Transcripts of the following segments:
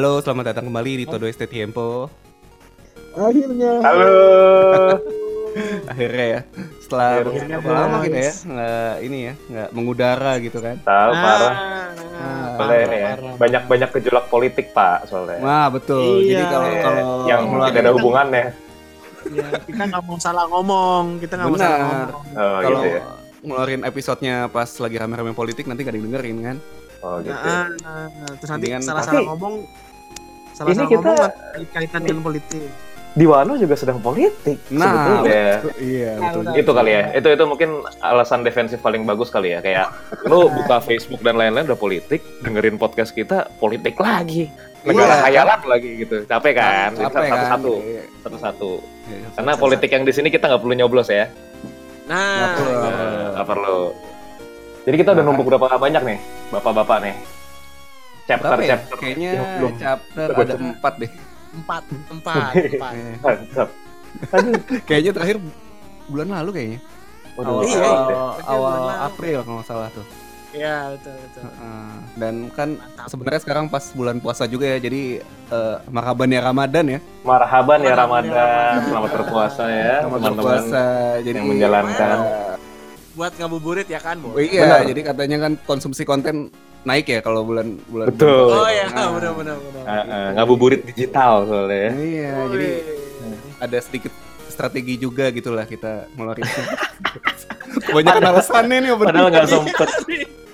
Halo, selamat datang kembali di Todo Este Tiempo. Akhirnya. Halo. Akhirnya ya, setelah Akhirnya, beberapa lama gitu ya, nggak ini ya, nggak mengudara gitu kan. Tahu parah. Ah, Soalnya ini ya. parah. Banyak-banyak gejolak politik, Pak, soalnya. Wah betul. Jadi Iya. kalau kalau yang tidak ada hubungannya. Ya, kita nggak mau salah ngomong, kita nggak mau salah ngomong. Oh, kalau gitu ya. ngeluarin episodenya pas lagi rame-rame politik nanti gak ada yang dengerin kan? Oh, gitu. ya. Nah, nah, terus nanti salah-salah ngomong, salah-salah Ini kita- kaitan dengan politik. Di Wano juga sedang politik. Nah, sebetulnya. Iya betul. Nah, Itu kali ya. Itu itu mungkin alasan defensif paling bagus kali ya. Kayak lu buka Facebook dan lain-lain udah politik, dengerin podcast kita politik lagi. Iya. Negara khayalan lagi gitu. Capek kan? Capek kan? Satu-satu. Iya. Satu-satu. Iya, Karena satu-satu. politik yang di sini kita nggak perlu nyoblos ya. Nah, Nggak perlu. Jadi kita udah Nah. numpuk berapa banyak nih, bapak-bapak nih. Chapter Berapa ya? chapter. Kayaknya Ya, belum. chapter ada empat deh. empat, empat, empat. Mantap. Aduh. Kayaknya terakhir bulan lalu kayaknya. Waduh, awal, iya, awal. Terakhir awal. April kalau nggak salah tuh. Ya, betul, betul. Heeh. Dan kan Mantap. sebenarnya sekarang pas bulan puasa juga ya, jadi eh marhaban ya Ramadan ya. Marhaban ya ya Ramadan. Ramadan. Selamat berpuasa ya, Selamat teman-teman. berpuasa. Jadi yang menjalankan. eh, Buat ngabuburit ya kan, Bo? oh iya, Benar. jadi katanya kan konsumsi konten naik ya kalau bulan bulan. Betul. Oh ya, Nah. benar benar benar. Eh, eh, ngabuburit digital soalnya. Iya, Wih. jadi ada sedikit strategi juga gitulah kita ngeluarin. Kebanyakan alasannya nih. Padahal nggak sempet.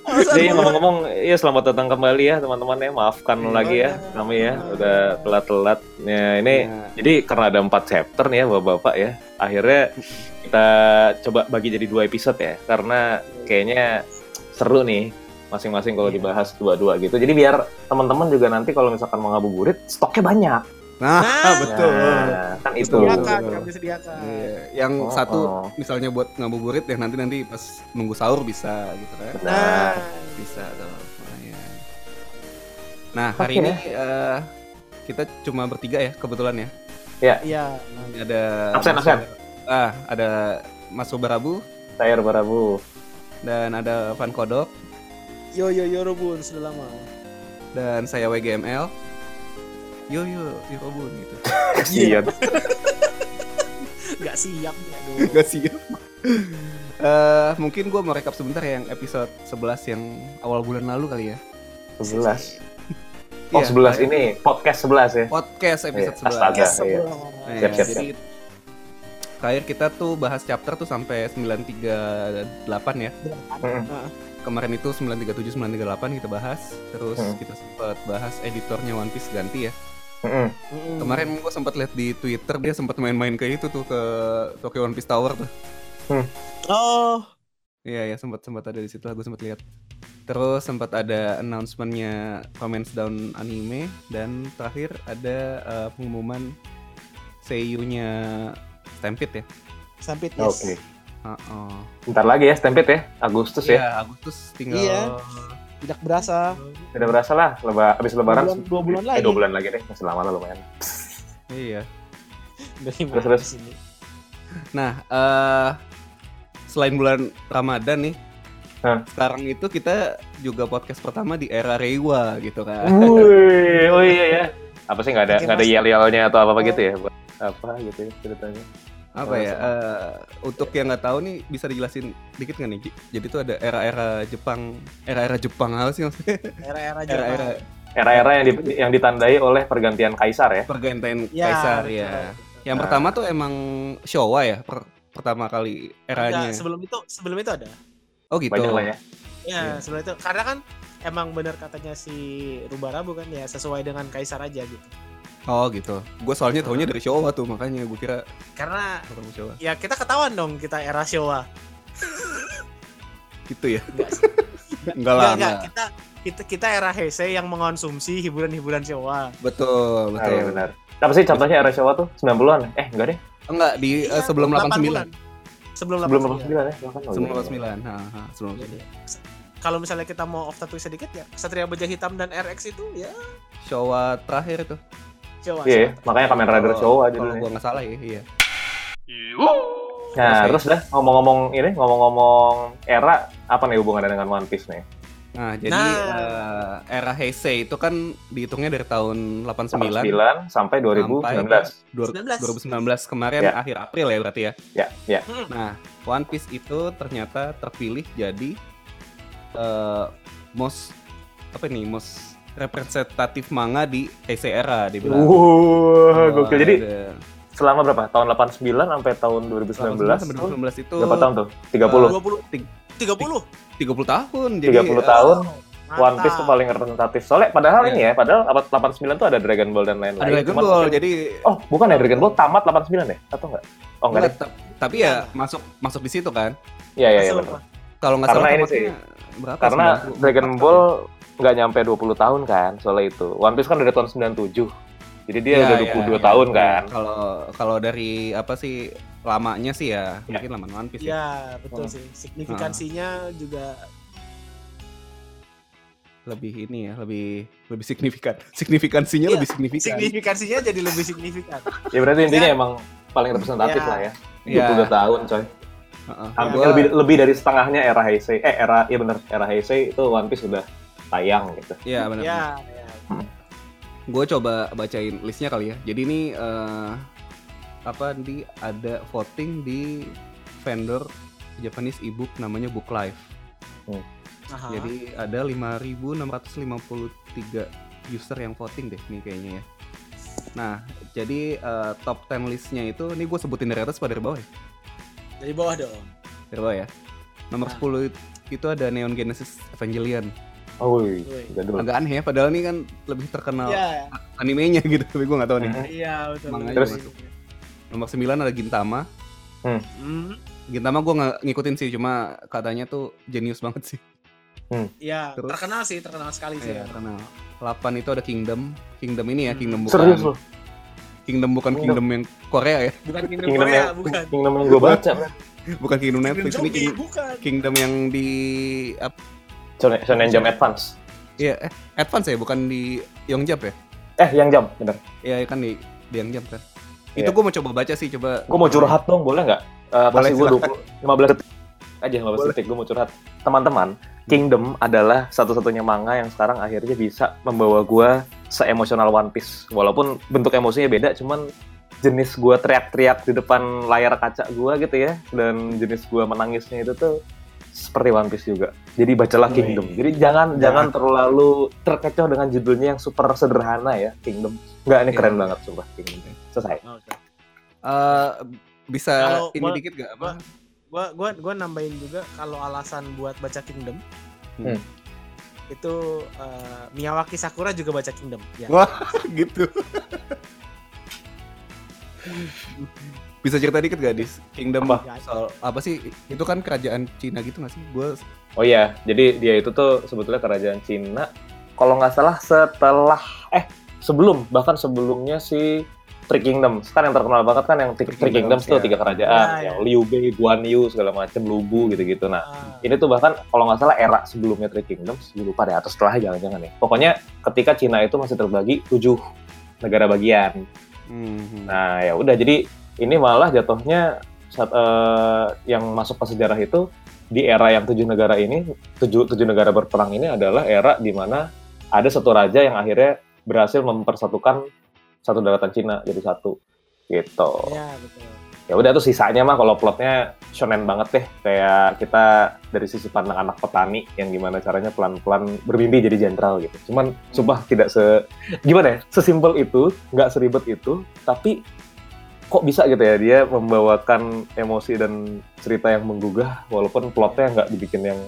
Alasan Jadi ngomong-ngomong, iya selamat datang kembali ya teman-teman ya. Maafkan Iya. lagi ya kami ya udah telat-telat. Ya ini Ya. jadi karena ada empat chapter nih ya bapak-bapak ya. Akhirnya kita coba bagi jadi dua episode ya. Karena kayaknya seru nih masing-masing kalau Iya. dibahas dua-dua gitu. Jadi biar teman-teman juga nanti kalau misalkan mau ngabuburit stoknya banyak. Nah, Nah. betul. Nah, kan itu. Disediakan, kan disediakan. Iya, yang Oh, satu oh. misalnya buat ngabuburit ya nanti nanti pas nunggu sahur bisa gitu kan. Nah, Bisa tuh. lumayan. Nah, hari Oke. ini eh, kita cuma bertiga ya kebetulan ya. Iya. Ini Ada Absen, Mas absen. Ah, ada Mas Sobarabu saya Barabu. dan ada Van Kodok Yo yo yo Robun sudah lama. dan saya WGML. Yo yo, yo Robun gitu. Kasian. Gak siap ya dong. Gak siap. Eh, mungkin gue mau rekap sebentar ya yang episode 11 yang awal bulan lalu kali ya. 11. Oh, Iya, 11 terakhir. ini podcast 11 ya. podcast episode Iya, 11. astaga. Yes, iya. sebelum. Iya, Siap, siap, jadi terakhir kita tuh bahas chapter tuh sampai 938 ya. Mm-mm. Kemarin itu 937 938 kita bahas. Terus Hmm. kita sempat bahas editornya One Piece ganti ya. Mm-mm. Mm-mm. Kemarin gue sempat lihat di Twitter dia sempat main-main ke itu tuh ke Tokyo One Piece Tower tuh. Oh, Iya ya sempat sempat ada di situ gue sempat lihat. Terus sempat ada announcementnya Comments Down anime dan terakhir ada eh, pengumuman seiyunya Stampede ya. sampai yes. Oke. Heeh. Bentar lagi ya Stampede ya, Agustus ya. Iya, Agustus tinggal Iya. Tidak berasa. Udah berasa lah, leba, abis lebaran. Dua bulan- dua bulan eh, lagi. dua bulan lagi deh, masih lama lah lumayan. Iya. Dari Terus, mana terus. di sini? Nah, eh selain bulan Ramadan nih, Hah? sekarang itu kita juga podcast pertama di era Reiwa gitu kan. Wih, oh iya ya. Apa sih nggak ada nggak ada yel-yelnya atau apa apa gitu ya? Buat apa gitu ya ceritanya? Apa ya? eh, untuk yang nggak tahu nih bisa dijelasin dikit nggak nih? Jadi itu ada era-era Jepang, era-era Jepang apa sih maksudnya? Era-era Jepang. Era-era Era-era yang, di- yang ditandai oleh pergantian kaisar ya. pergantian Ya, kaisar betul, ya. betul. Yang Nah. pertama tuh emang Showa ya, per- pertama kali eranya. Enggak, sebelum itu sebelum itu ada. Oh gitu. Banyak lah ya. Ya, Iya. sebelum itu karena kan emang benar katanya si Rubarabu kan ya sesuai dengan kaisar aja gitu. Oh gitu. Gue soalnya taunya dari Showa tuh, makanya gue kira Karena Showa. ya kita ketahuan dong kita era Showa. Gitu ya? Enggak sih. Enggak lah, Enggak, enggak. Kita kita kita era Heisei yang mengonsumsi hiburan-hiburan Showa. Betul, Ah, betul. iya benar. Apa sih contohnya era Showa tuh? 90-an? Eh, enggak deh. Enggak di eh, Iya, sebelum 80-an. 89. Sebelum Sebelum 89. 89 ya? Oh, Sebelum iya. 89. Ha, ha, sebelum 89. Jadi, Kalau misalnya kita mau off topic sedikit ya, Satria Baja Hitam dan RX itu ya Showa terakhir itu. Showa. Iya, Showa. makanya Kamen Rider Kalau- Showa Kalau judulnya. gua nggak salah ya, iya. Nah, Terus, terus dah ngomong-ngomong ini, ngomong-ngomong era, apa nih hubungannya dengan One Piece nih? Nah, jadi Nah. eh, era Heisei itu kan dihitungnya dari tahun 89 9 sampai 2019. dua- 19. 2019 kemarin Ya. akhir April ya berarti ya. Ya, ya. Nah, One Piece itu ternyata terpilih jadi eh most apa nih most representatif manga di Heisei era dibilang. Wah, Oh, gokil. Jadi ada selama berapa? Tahun 89 sampai tahun 2019 sampai tuh 2019 itu berapa tahun tuh? 30. 20 30. 30 tahun. Jadi 30 tahun. Mantap. One Piece tuh paling representatif. Soalnya padahal ini ya, padahal abad 89 tuh ada Dragon Ball dan lain-lain. ada Dragon Cuman Ball. mungkin- Jadi Oh, bukan ya Dragon Ball tamat 89 ya? Atau enggak? Oh, enggak. Enggak, ta- tapi ya masuk masuk di situ kan. Iya, iya, iya. Kalau nggak Karena salah ini tamatnya berapa? Karena 94 Dragon. Ball nggak nyampe 20 tahun kan, soalnya itu. One Piece kan dari tahun 97. Jadi dia Ya, udah ya, 22 ya. tahun kan. Kalau kalau dari apa sih lamanya sih ya, Ya. mungkin lama One Piece ya. Iya, betul Hmm. sih. Signifikansinya juga Lebih ini ya, lebih lebih signifikan. Signifikansinya Iya, lebih signifikan. signifikansinya jadi lebih signifikan. Ya berarti intinya Ya. emang paling representatif Ya. lah ya. Iya. 22 tahun coy. Heeh. Hampir Gua- lebih lebih dari setengahnya era Heisei. Eh era iya bener era Heisei itu One Piece sudah tayang gitu. Iya benar. Iya, iya. Gue coba bacain listnya kali ya. Jadi ini eh, apa di ada voting di vendor Japanese ebook namanya Book Life. Aha. Jadi ada 5.653 user yang voting deh nih kayaknya ya. Nah, jadi eh, top 10 listnya itu, ini gue sebutin dari atas pada dari bawah ya? dari bawah dong. Dari bawah ya. Nomor Nah. 10 itu ada Neon Genesis Evangelion. Oh, Wih. jadul. Agak aneh ya, padahal ini kan lebih terkenal Iya, animenya gitu, tapi gue nggak tahu nih. Mhm. iya betul. Terus? Nomor 9 ada Gintama. Hmm, Gintama gue nggak ngikutin sih, cuma katanya tuh jenius banget sih. Iya, Terus? terkenal sih, terkenal sekali sih. Iya, karena 8 itu ada Kingdom. Kingdom ini ya, Hmm. Kingdom bukan Serius loh. Kingdom bukan Kingdom. Kingdom yang Korea ya. Bukan Kingdom Kingdom Korea, yang bukan. Kingdom yang gue baca. Bukan Kingdom Kingdom Netflix ini Zombie, King- bukan. Kingdom yang di Shonen, Shonen Jump Advance. Iya, eh, Advance ya, bukan di Yongjap ya? Eh, yang jam, bener. Iya, kan di di Yongjap kan. Iya. Itu gue mau coba baca sih, coba. Gue mau curhat dong, boleh nggak? Eh, Boleh, gue silakan. 20, 15 detik aja, 15 Boleh. detik gue mau curhat. Teman-teman, Kingdom adalah satu-satunya manga yang sekarang akhirnya bisa membawa gue seemosional One Piece. Walaupun bentuk emosinya beda, cuman jenis gue teriak-teriak di depan layar kaca gue gitu ya, dan jenis gue menangisnya itu tuh seperti One Piece juga. Jadi bacalah. Kingdom. Jadi jangan Nah. jangan terlalu terkecoh dengan judulnya yang super sederhana ya, Kingdom. Enggak, ini Iya. keren banget sumpah Kingdom. Selesai. Oke. Eh, bisa Kalau ini gua- dikit gak? Apa? gua- Gua gua gua nambahin juga kalau alasan buat baca Kingdom Hmm. itu eh, Miyawaki Sakura juga baca Kingdom. Ya. Wah, gitu. bisa cerita dikit gak, Dis? Kingdom Apa? soal apa sih? Itu kan kerajaan Cina gitu gak sih? Gue Oh iya, jadi dia itu tuh sebetulnya kerajaan Cina. Kalau nggak salah setelah eh sebelum bahkan sebelumnya si Three Kingdoms kan yang terkenal banget kan yang Three, Kingdoms, Kingdoms, tuh ya. tiga kerajaan Ya, yang ya. Liu Bei, Guan Yu segala macam, Lubu gitu-gitu. Nah Ah, ini tuh bahkan kalau nggak salah era sebelumnya Three Kingdoms, gue lupa deh atau setelahnya jangan-jangan nih. Pokoknya ketika Cina itu masih terbagi tujuh negara bagian. Hmm. Nah ya udah jadi ini malah jatuhnya saat eh, yang masuk ke sejarah itu di era yang tujuh negara ini tujuh tujuh negara berperang ini adalah era di mana ada satu raja yang akhirnya berhasil mempersatukan satu daratan Cina jadi satu gitu. Iya, betul. Ya udah tuh sisanya mah kalau plotnya shonen banget deh kayak kita dari sisi pandang anak petani yang gimana caranya pelan-pelan bermimpi jadi jenderal gitu. Cuman sumpah tidak se gimana ya sesimpel itu nggak seribet itu tapi kok bisa gitu ya dia membawakan emosi dan cerita yang menggugah walaupun plotnya nggak dibikin yang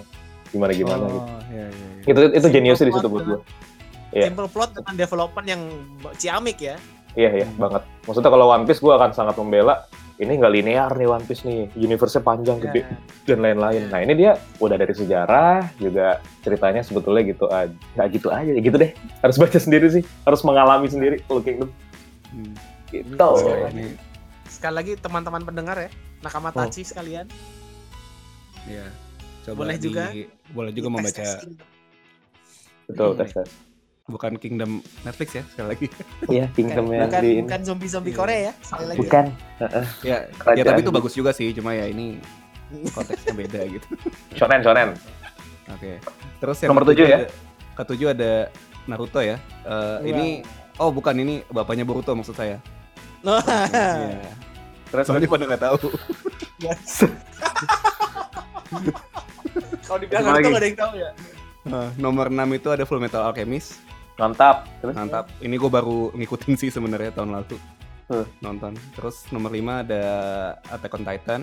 gimana gimana oh, gitu. Iya, iya, iya. Itu itu jeniusnya di situ buat gue. dengan- Iya. Simple plot dengan development yang ciamik ya. Iya iya Hmm. banget. Maksudnya kalau One Piece gue akan sangat membela ini nggak linear nih One Piece nih, universe-nya panjang gede Ya. dan lain-lain. Nah ini dia udah dari sejarah juga ceritanya sebetulnya gitu aja, nggak gitu aja, ya gitu deh. Harus baca sendiri sih, harus mengalami sendiri Kingdom. Hmm. Gitu. Oh, Boleh, ini, Sekali lagi teman-teman pendengar ya, nakama Oh. tachi sekalian. ya. Coba Boleh di- juga. boleh juga membaca Kingdom. Betul Hmm. tes tes. bukan Kingdom Netflix ya sekali lagi. Iya Bukan, Kingdomnya bukan, di bukan zombie-zombie Iya. Korea ya, sekali lagi. Bukan. ya, ya Kerajaan. tapi itu bagus juga sih, cuma ya ini konteksnya beda gitu. Shonen shonen. Oke. Terus yang Nomor tujuh ya? ada- Ketujuh ada Naruto ya. Eh, Iya. ini oh bukan ini bapaknya Boruto maksud saya. Nah, Iya. Terus Soalnya pada nggak tahu. Kalau dibilang Apa Naruto lagi? gak ada yang tahu ya. Eh, nomor 6 itu ada Full Metal Alchemist. mantap. Terus Mantap. Ini gue baru ngikutin sih sebenarnya tahun lalu. Hmm. Nonton. Terus nomor 5 ada Attack on Titan.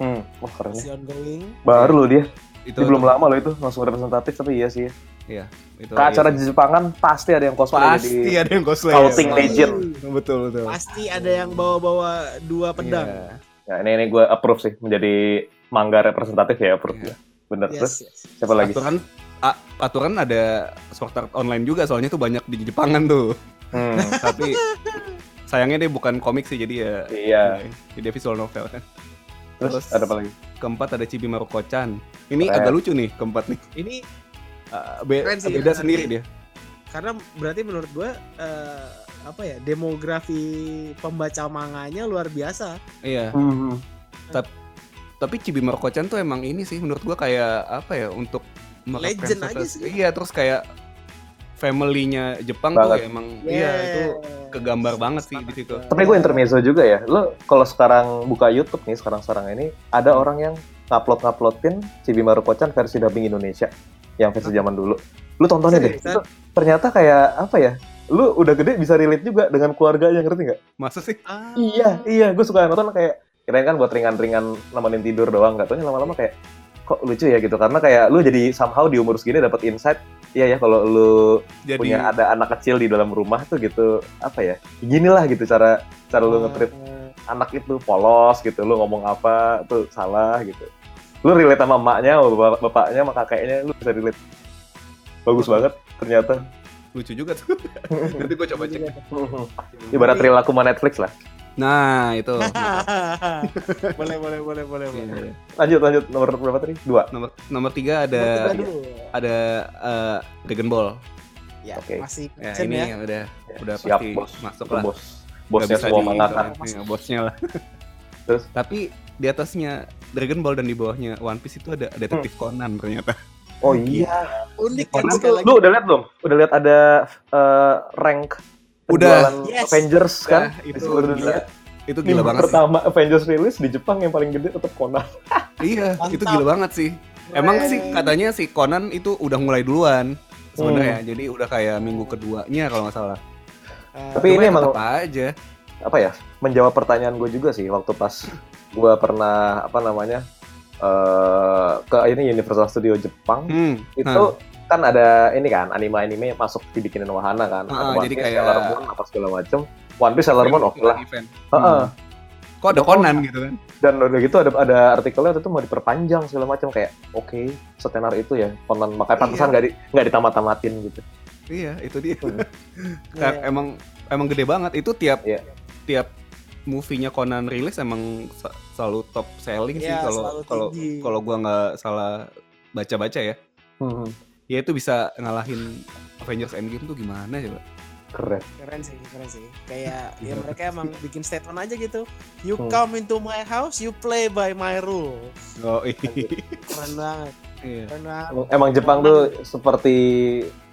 hmm, wah keren ya. Masih ongoing. Baru loh dia. Itu Dia belum lama loh itu langsung representatif tapi iya sih. Itu Ke acara iya di Jepangan pasti ada yang cosplay pasti jadi ada yang cosplay. Scouting ya. Legend. Betul betul. Pasti ada yang bawa-bawa dua pedang. Iya. Ya, ini ini gue approve sih menjadi mangga representatif ya approve Iya. ya. Bener terus Yes, yes. siapa lagi? Aturan a- aturan ada Sword Art online juga soalnya tuh banyak di Jepangan tuh. Hmm, Tapi sayangnya dia bukan komik sih jadi ya iya. jadi visual novel kan. Terus, Terus- ada apa lagi? Keempat ada Chibi Maruko-chan. Ini Keren. agak lucu nih keempat nih. Ini Uh, be- Keren sih, beda sendiri dia. karena berarti menurut gue eh, apa ya demografi pembaca manganya luar biasa. Iya. Hmm. Tapi Chibi Maruko-chan tuh emang ini sih menurut gua kayak apa ya untuk Legend aja sih. Iya, terus kayak family-nya Jepang Banget. tuh emang iya itu kegambar banget sih di situ. Tapi gue intermezzo juga ya. Lo kalau sekarang buka YouTube nih sekarang-sekarang ini ada orang yang ngupload-nguploadin Chibi Maruko-chan versi dubbing Indonesia yang versi zaman dulu. Lu tontonin deh. Itu ternyata kayak apa ya? Lu udah gede bisa relate juga dengan keluarganya ngerti nggak? Masa sih? Ah. Iya, iya. Gue suka nonton kayak kirain kan buat ringan-ringan nemenin tidur doang. Gak taunya lama-lama kayak kok lucu ya gitu. Karena kayak lu jadi somehow di umur segini dapat insight. Iya ya kalau lu Jadi punya ada anak kecil di dalam rumah tuh gitu apa ya? Ginilah gitu cara cara lu nge-treat Eh, anak itu polos gitu. Lu ngomong apa tuh salah gitu. Lu relate sama emaknya, sama bapak- bapaknya, sama kakeknya, lu bisa relate. Bagus banget ternyata. lucu juga tuh. Nanti gua coba cek. Ibarat real aku sama Netflix lah. Nah, itu. boleh boleh boleh boleh Iya, boleh. iya. Lanjut lanjut nomor berapa tadi? Dua. Nomor nomor tiga Nomor ada tiga dulu. ada eh, Dragon Ball. Ya, Oke. masih Ya, ini ya. udah udah Siap, pasti bos. masuk lah. bos. Bosnya semua mangaka. Iya, bosnya lah. Terus? Tapi di atasnya Dragon Ball dan di bawahnya One Piece itu ada detektif Conan ternyata. Oh iya. Unik kan Conan sekali lagi. lu udah lihat belum? Udah lihat ada eh, rank Udah. Yes. Avengers kan? Nah, itu Udah lihat. Itu gila Minggu banget sih. pertama Avengers rilis di Jepang yang paling gede tetap Conan. Iya, Mantap. itu gila banget sih. Emang Keren. sih katanya si Conan itu udah mulai duluan Hmm. sebenarnya. Jadi udah kayak minggu keduanya kalau nggak salah. Eh, Tapi ini ya emang tetep aja. apa ya? Menjawab pertanyaan gue juga sih waktu pas gue pernah apa namanya eh ke ini Universal Studio Jepang Hmm. itu nah, kan ada ini kan anime-anime masuk dibikinin wahana kan. Ada One jadi Piece, kayak- Sailor Moon apa segala macem. One Piece Sailor Moon oke lah. event. Hmm. Kok ada Conan gitu kan? dan udah gitu ada ada artikelnya waktu itu mau diperpanjang segala macam kayak oke setenar itu ya Conan makanya Iya. pantesan nggak di nggak ditamat-tamatin gitu Iya, itu dia. Hmm. Kan Iya. emang emang gede banget. Itu tiap Iya. tiap movie-nya Conan rilis emang selalu top selling sih Iya, kalau kalau kalau gua nggak salah baca-baca ya. Ya itu bisa ngalahin Avengers Endgame tuh gimana coba? keren keren sih keren sih kayak ya mereka emang bikin statement aja gitu you Hmm. come into my house you play by my rules Oh iya. keren banget iya. keren banget emang, emang Jepang tuh seperti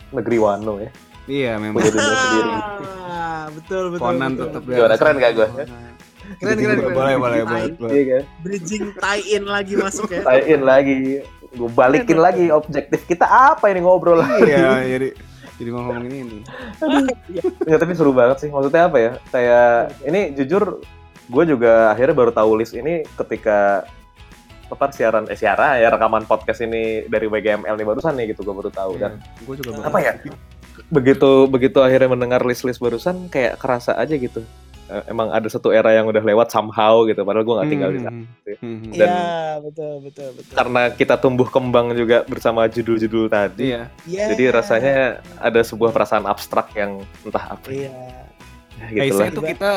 negeri Wano ya Iya memang. punya dunia sendiri Ah, betul betul Conan betul. tetep Gimana, keren gak gua? keren keren, keren. Boleh boleh Tie- boleh. iya bridging tie in lagi masuk ya tie-in lagi gue balikin lagi objektif kita apa ini ngobrol Iya jadi jadi mau ngomongin ini. ya tapi seru banget sih maksudnya apa ya kayak ini jujur gue juga akhirnya baru tahu list ini ketika apa siaran eh siaran ya rekaman podcast ini dari WGML nih barusan nih gitu gue baru tahu dan gue juga baru- Apa ya? Begitu begitu akhirnya mendengar list-list barusan kayak kerasa aja gitu Eh, emang ada satu era yang udah lewat somehow gitu padahal gue nggak tinggal di sana Hmm, hmm, hmm. Dan- Iya betul betul betul karena kita tumbuh kembang juga bersama judul-judul tadi Iya. Iya. jadi rasanya ada sebuah perasaan abstrak yang entah apa iya ya, gitu Pace lah itu kita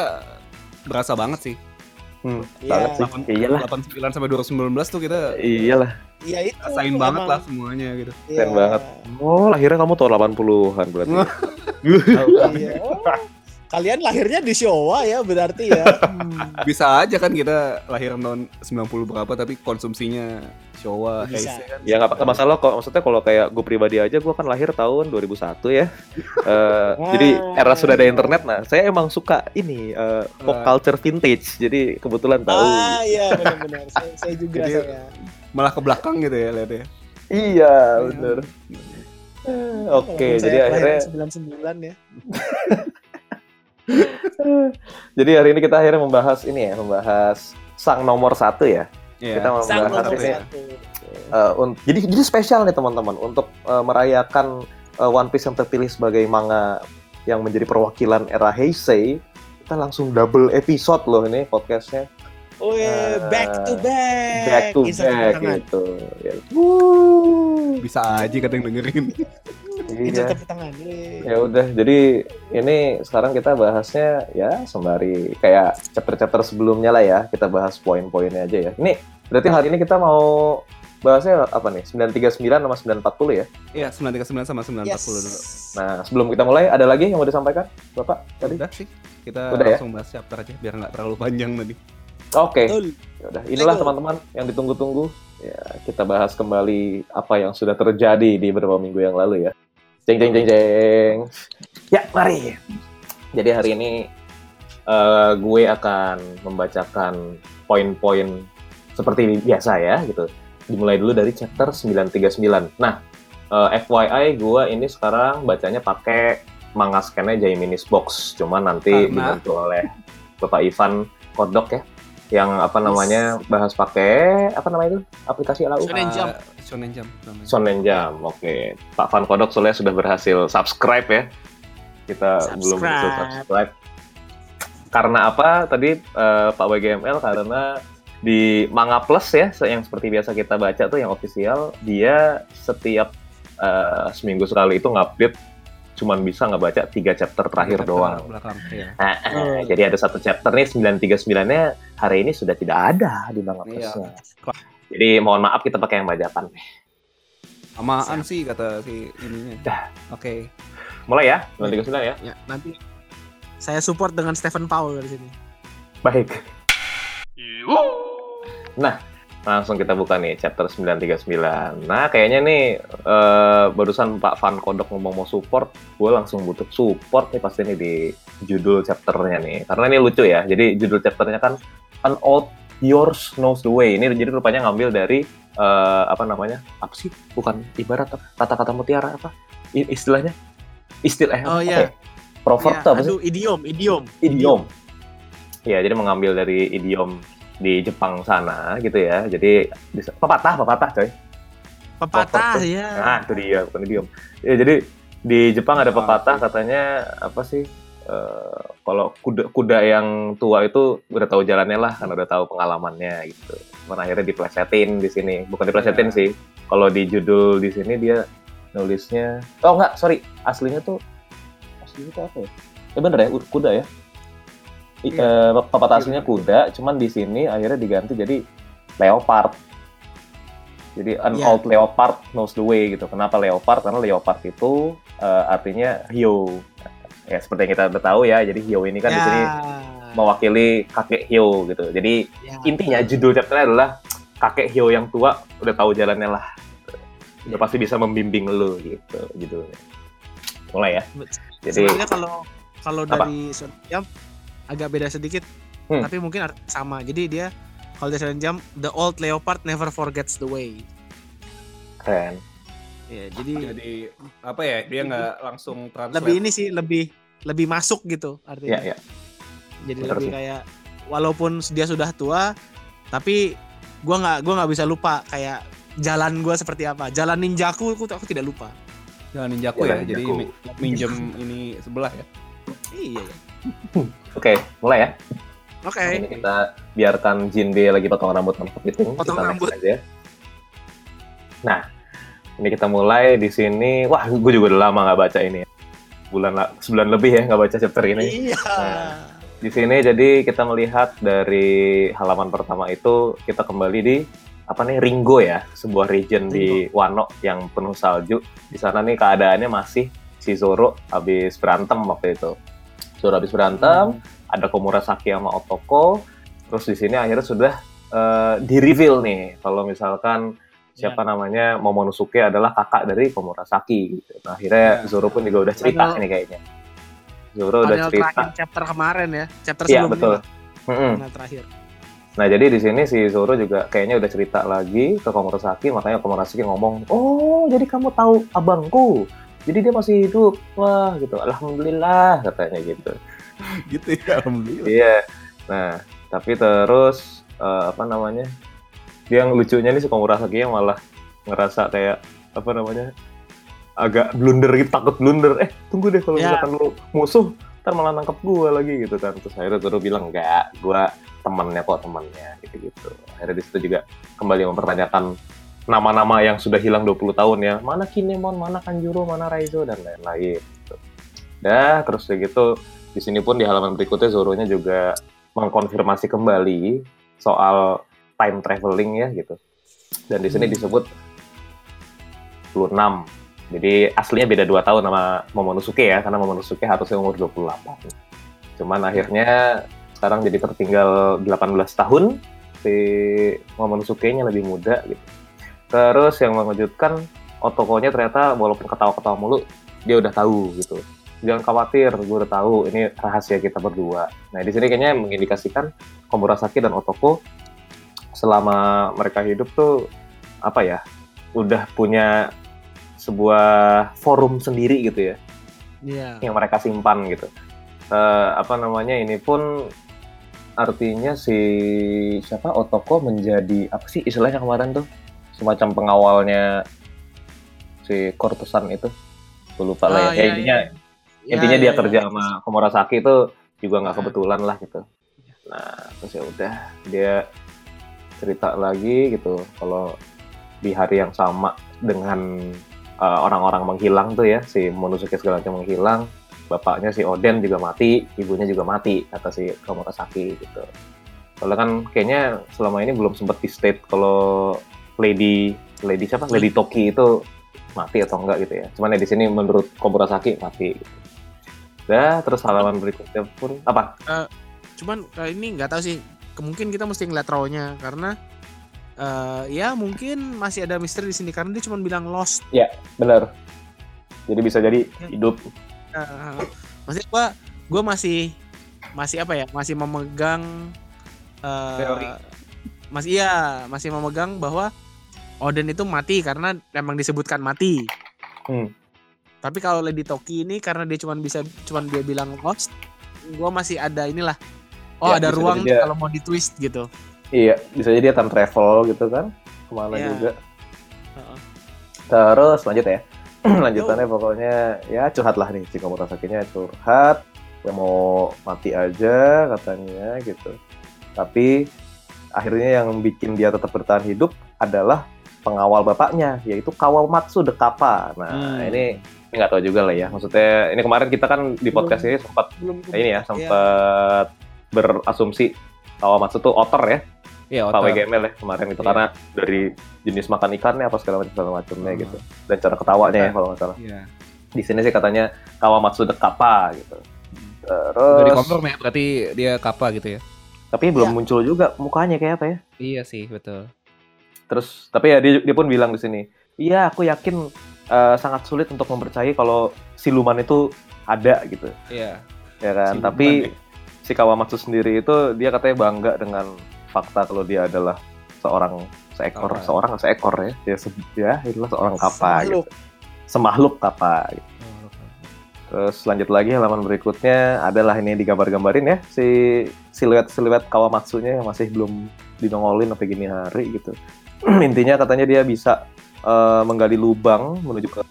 berasa banget sih. hmm, Iya. banget sih iyalah 89 sampai 2019 tuh kita iyalah iya itu rasain banget lah semuanya gitu. Iya. Keren banget. oh lahirnya kamu tahun 80-an berarti iya Oh, Kalian lahirnya di Showa ya berarti ya. Hmm, Bisa aja kan kita lahir tahun 90 berapa tapi konsumsinya Showa, Bisa. Heisei kan. Ya nggak masalah kok. Maksudnya kalau kayak gue pribadi aja, gue kan lahir tahun 2001 ya. Eh, Jadi era sudah ada internet. Nah, saya emang suka ini eh, pop Wah. culture vintage. Jadi kebetulan tahu. ah iya benar-benar. Saya, saya juga Jadi- saya. Malah ke belakang gitu ya lihatnya. Iya, bener. Eh, Oke, Walaupun jadi akhirnya, kelahiran 99 ya. jadi hari ini kita akhirnya membahas ini ya, membahas sang nomor satu ya. Iya. Kita mau Sang membahas nomor ini. satu. Eh, un- jadi jadi spesial nih teman-teman untuk eh, merayakan eh, One Piece yang terpilih sebagai manga yang menjadi perwakilan era Heisei. Kita langsung double episode loh ini podcastnya. Oh iya, back to back. back to Insert back tangan. gitu. Ya. Bisa aja kata yang dengerin. Iya. tepuk tangan. Ya udah, jadi ini sekarang kita bahasnya ya sembari kayak chapter-chapter sebelumnya lah ya. Kita bahas poin-poinnya aja ya. Ini berarti hari ini kita mau bahasnya apa nih? 939 sama 940 ya. Iya, 939 sama 940 Yes. dulu. Nah, sebelum kita mulai ada lagi yang mau disampaikan, Bapak? Tadi? Udah sih. Kita Udah ya? langsung bahas chapter aja biar nggak terlalu panjang tadi. Oke. Betul. Ya udah, inilah teman-teman yang ditunggu-tunggu. Ya, kita bahas kembali apa yang sudah terjadi di beberapa minggu yang lalu ya. Jeng jeng jeng jeng. Ya, mari. Jadi hari ini eh, gue akan membacakan poin-poin seperti biasa ya gitu. Dimulai dulu dari chapter 939. Nah, eh, FYI gue ini sekarang bacanya pakai manga scan-nya Jaiminis Box. Cuman nanti Karena- dibantu oleh Bapak Ivan Kodok ya yang apa namanya bahas pakai apa namanya itu aplikasi LAU Shonen Jump. Uh, Shonen Jump namanya. Shonen Jam. Oke, Pak Van Kodok soalnya sudah berhasil subscribe ya. Kita belum berhasil Subscribe. subscribe. Karena apa? Tadi eh, Pak WGML karena di Manga Plus ya, yang seperti biasa kita baca tuh yang official, dia setiap eh, seminggu sekali itu ngupdate cuman bisa ngebaca tiga chapter terakhir Chapter doang. Belakang, iya. Nah, eh, Oh. Jadi ada satu chapter nih 939-nya hari ini sudah tidak ada di Manga Iya. Jadi mohon maaf kita pakai yang bajakan. Samaan sih kata si ininya. Oke. Mulai ya, 939 ya. Ya, nanti saya support dengan Stephen Paul dari sini. Baik. Nah, langsung kita buka nih chapter 939. Nah, kayaknya nih eh, barusan Pak Van Kodok ngomong mau support, gue langsung butuh support nih pasti nih di judul chapternya nih. Karena ini lucu ya. Jadi judul chapternya kan An Old Yours Knows the Way. Ini jadi rupanya ngambil dari eh, apa namanya? Apa sih? Bukan ibarat? Kata-kata mutiara apa? I- istilahnya? Istilah Oh, iya. ya? Proverb tuh apa sih? aduh, idiom, idiom. idiom. Ya, jadi mengambil dari idiom di Jepang sana gitu ya. Jadi pepatah, pepatah coy. Pepatah ya. Nah, itu dia, bukan idiom. Ya, jadi di Jepang ada Ah, pepatah katanya apa sih? eh, kalau kuda kuda yang tua itu udah tahu jalannya lah, karena udah tahu pengalamannya gitu. Cuman akhirnya diplesetin di sini. Bukan diplesetin Ya. sih. Kalau di judul di sini dia nulisnya, oh enggak, sorry, aslinya tuh aslinya tuh apa ya? Eh bener ya, kuda ya. I- Iya. eh, pepatah aslinya kuda, cuman di sini akhirnya diganti jadi leopard. Jadi an Iya. old leopard knows the way gitu. Kenapa leopard? Karena leopard itu eh, artinya hiu. Ya seperti yang kita udah tahu ya. Jadi hiu ini kan di Ya. sini mewakili kakek hiu gitu. Jadi Ya. intinya judul chapternya adalah kakek hiu yang tua udah tahu jalannya lah. Udah pasti bisa membimbing lu gitu judulnya. Mulai ya. Jadi Sebenarnya kalau kalau dari agak beda sedikit, Hmm. tapi mungkin sama. Jadi dia kalau dari Jump, the old leopard never forgets the way. keren. Ya, jadi Jadi apa ya? Dia nggak langsung translate. lebih ini sih lebih lebih masuk gitu artinya. Ya ya. Jadi bener lebih sih. kayak walaupun dia sudah tua, tapi gua nggak gua nggak bisa lupa kayak jalan gua seperti apa. Jalan ninjaku aku aku tidak lupa. Jangan ninjaku Jalan ya. Jadi ninjaku. mi- minjem ini sebelah ya. Iya. ya. Oke, mulai ya. Oke. Ini kita biarkan Jinbe lagi potong rambut sama kepiting. Potong kita rambut. aja. Nah, ini kita mulai di sini. Wah, gue juga udah lama nggak baca ini. ya. Bulan la- sebulan lebih ya nggak baca chapter ini. Iya. Nah. Di sini jadi kita melihat dari halaman pertama itu kita kembali di apa nih Ringo ya, sebuah region di Wano yang penuh salju. Di sana nih keadaannya masih si Zoro habis berantem waktu itu. Zoro habis berantem, ada Komurasaki sama Otoko. Terus di sini akhirnya sudah eh, di reveal nih kalau misalkan siapa namanya Momonosuke adalah kakak dari Komurasaki gitu. Nah, akhirnya Ya. Zoro pun juga udah cerita Panel- ini kayaknya. Zoro udah cerita. chapter kemarin ya, chapter Iya, sebelumnya. betul. lah, Mm-mm. Panel terakhir. Nah, jadi di sini si Zoro juga kayaknya udah cerita lagi ke Komurasaki, makanya Komurasaki ngomong, "Oh, jadi kamu tahu abangku. Jadi dia masih hidup." Wah, gitu. Alhamdulillah katanya gitu. gitu ya alhamdulillah Iya. Nah, tapi terus eh, apa namanya? Dia yang lucunya nih si Komurasaki yang malah ngerasa kayak apa namanya? agak blunder gitu, takut blunder. Eh, tunggu deh kalau Ya. misalkan lu musuh, ntar malah nangkep gua lagi gitu kan. Terus akhirnya Zoro bilang, enggak, gua temannya kok temannya gitu-gitu. Akhirnya di situ juga kembali mempertanyakan nama-nama yang sudah hilang 20 tahun ya. Mana Kinemon, mana Kanjuro, mana Raizo dan lain-lain. Gitu. Dah, terus kayak gitu di sini pun di halaman berikutnya Zoro-nya juga mengkonfirmasi kembali soal time traveling ya gitu. Dan di sini Hmm. disebut 26. Jadi aslinya beda 2 tahun sama Momonosuke ya, karena Momonosuke harusnya umur 28. Cuman akhirnya sekarang jadi tertinggal 18 tahun, si Momonosuke-nya lebih muda gitu. Terus yang mengejutkan, Otoko-nya ternyata walaupun ketawa-ketawa mulu, dia udah tahu gitu. Jangan khawatir, gue udah tahu ini rahasia kita berdua. Nah di sini kayaknya mengindikasikan Komurasaki dan Otoko selama mereka hidup tuh apa ya, udah punya sebuah forum sendiri gitu ya Iya. yang mereka simpan gitu. Eh, apa namanya ini pun artinya si siapa Otoko menjadi apa sih istilahnya kemarin tuh semacam pengawalnya si Kortosan itu. Gue lupa lah ya. Ya, iya, intinya iya. intinya Iya, dia iya, kerja iya. sama Komurasaki itu juga nggak Nah. kebetulan lah gitu. Nah terus ya udah dia cerita lagi gitu kalau di hari yang sama dengan uh, orang-orang menghilang tuh ya si Monosuke segala macam menghilang bapaknya si Oden juga mati ibunya juga mati kata si Komurasaki gitu soalnya kan kayaknya selama ini belum sempat di state kalau Lady Lady siapa Lady Toki itu mati atau enggak gitu ya cuman ya di sini menurut Komurasaki mati gitu. Dah, terus halaman berikutnya pun apa? Cuman kali ini nggak tahu sih. Kemungkin kita mesti ngeliat raw-nya karena eh, ya mungkin masih ada misteri di sini karena dia cuma bilang lost. Bener. Jadi bisa jadi hidup. Eh, maksudnya gua gua masih masih apa ya? Masih memegang eh, Teori. Masih iya, masih memegang bahwa Odin itu mati karena memang disebutkan mati. Hmm. Tapi kalau Lady Toki ini karena dia cuma bisa cuman dia bilang lost, gua masih ada inilah. Oh, Ya, ada ruang dia- kalau mau ditwist gitu. Iya, bisa jadi dia time travel gitu kan. Ke mana Iya. juga. Heeh. Terus lanjut ya. Lanjutannya pokoknya ya curhat lah nih si Komurasaki-nya curhat. Ya mau mati aja katanya gitu. Tapi akhirnya yang bikin dia tetap bertahan hidup adalah pengawal bapaknya yaitu Kawamatsu de Kappa. Nah, Hmm. ini ini nggak tahu juga lah ya. Maksudnya ini kemarin kita kan di podcast ini sempat Belum ini ya Iya. sempat berasumsi Kawamatsu tuh otter ya. Iya, Pak otak. WGML ya kemarin itu Iya. karena dari jenis makan ikannya apa segala macam segala macamnya Hmm. gitu dan cara ketawanya ya Iya. kalau nggak salah Iya. di sini sih katanya Kawamatsu de Kappa gitu terus dikonfirm ya, berarti dia kappa gitu ya. tapi belum Iya. muncul juga mukanya kayak apa ya Iya sih, betul. Terus tapi ya dia, dia pun bilang di sini iya aku yakin eh, sangat sulit untuk mempercayai kalau siluman itu ada gitu Iya. ya kan Siluman tapi ya. si Kawamatsu sendiri itu dia katanya bangga dengan fakta kalau dia adalah seorang seekor Kappa. seorang seekor ya dia se- ya itulah seorang kappa Semakhluk. gitu. semakhluk kappa gitu. Terus lanjut lagi halaman berikutnya adalah ini digambar-gambarin ya si siluet-siluet Kawamatsunya yang masih belum dinongolin sampai gini hari gitu. Intinya katanya dia bisa eh, menggali lubang menuju ke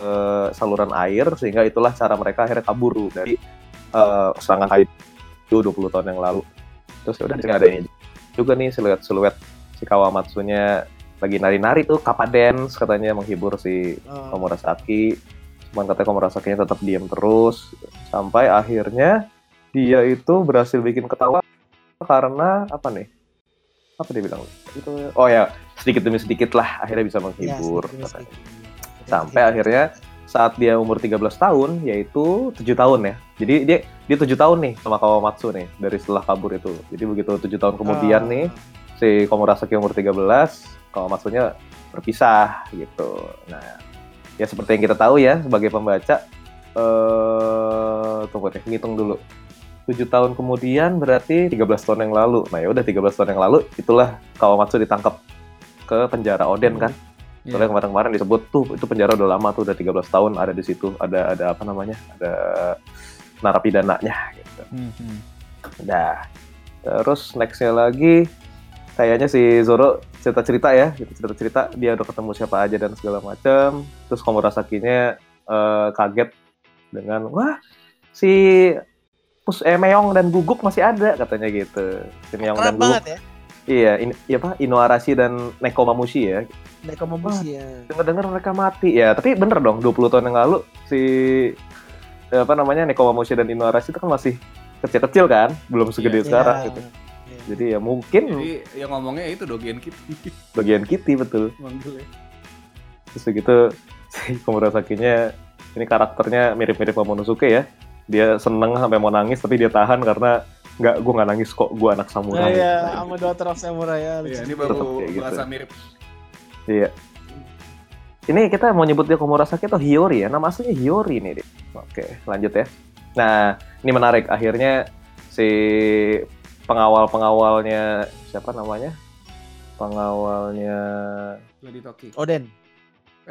eh, saluran air sehingga itulah cara mereka akhirnya kabur dari eh, serangan Kaido 20 tahun yang lalu. Terus ya udah sini ada ini juga nih siluet-siluet si Kawamatsunya lagi nari-nari tuh kappa dance katanya menghibur si Eh, Komurasaki cuman katanya Komurasakinya tetap diam terus. Sampai akhirnya dia itu berhasil bikin ketawa karena apa nih? Apa dia bilang? Itu oh ya sedikit demi sedikit lah akhirnya bisa ya, menghibur sedikit demi katanya. sedikit. sampai akhirnya saat dia umur 13 tahun yaitu tujuh tahun ya. Jadi dia dia tujuh tahun nih sama Kawamatsu nih dari setelah kabur itu. Jadi begitu tujuh tahun kemudian Ah. nih si Komurasaki umur 13, Kawamatsunya berpisah gitu. Nah, ya seperti yang kita tahu ya sebagai pembaca eh tunggu deh, ngitung dulu. 7 tahun kemudian berarti 13 tahun yang lalu. Nah, ya udah 13 tahun yang lalu itulah Kawamatsu ditangkap ke penjara Oden kan. Iya. Soalnya kemarin-kemarin disebut tuh itu penjara udah lama tuh udah 13 tahun ada di situ. Ada ada apa namanya? Ada narapidananya gitu. Hmm, hmm. Nah, terus nextnya lagi kayaknya si Zoro cerita-cerita ya, gitu cerita-cerita dia udah ketemu siapa aja dan segala macam. Terus Komurasakinya eh, kaget dengan wah si Pus eh, Meong dan Guguk masih ada katanya gitu. Si Meong dan Keren Guguk. banget ya. Iya, ini iya apa? Inuarashi dan Nekomamushi ya. Mereka membusi ya. Dengar-dengar mereka mati. Ya, tapi bener dong 20 tahun yang lalu si eh, apa namanya Nekomamushi dan Inuarashi itu kan masih kecil-kecil kan, belum segede Iya. sekarang Iya. gitu. Jadi ya mungkin Jadi yang ngomongnya itu Dogen Kitty bagian Kitty betul. manggilnya. Terus begitu si Komurasakinya ini karakternya mirip-mirip Momonosuke ya. Dia seneng sampai mau nangis tapi dia tahan karena nggak gue nggak nangis kok gue anak Nah, samurai. ya, sama Daughter of Samurai ya. Iya, ini Tetep baru kayak gitu. merasa mirip. Iya. Ini kita mau nyebut dia Komurasaki atau Hiyori ya? Nama aslinya Hiyori nih. Dik. Oke, lanjut ya. Nah, ini menarik. Akhirnya si pengawal-pengawalnya siapa namanya? Pengawalnya. Lady Toki. Oden.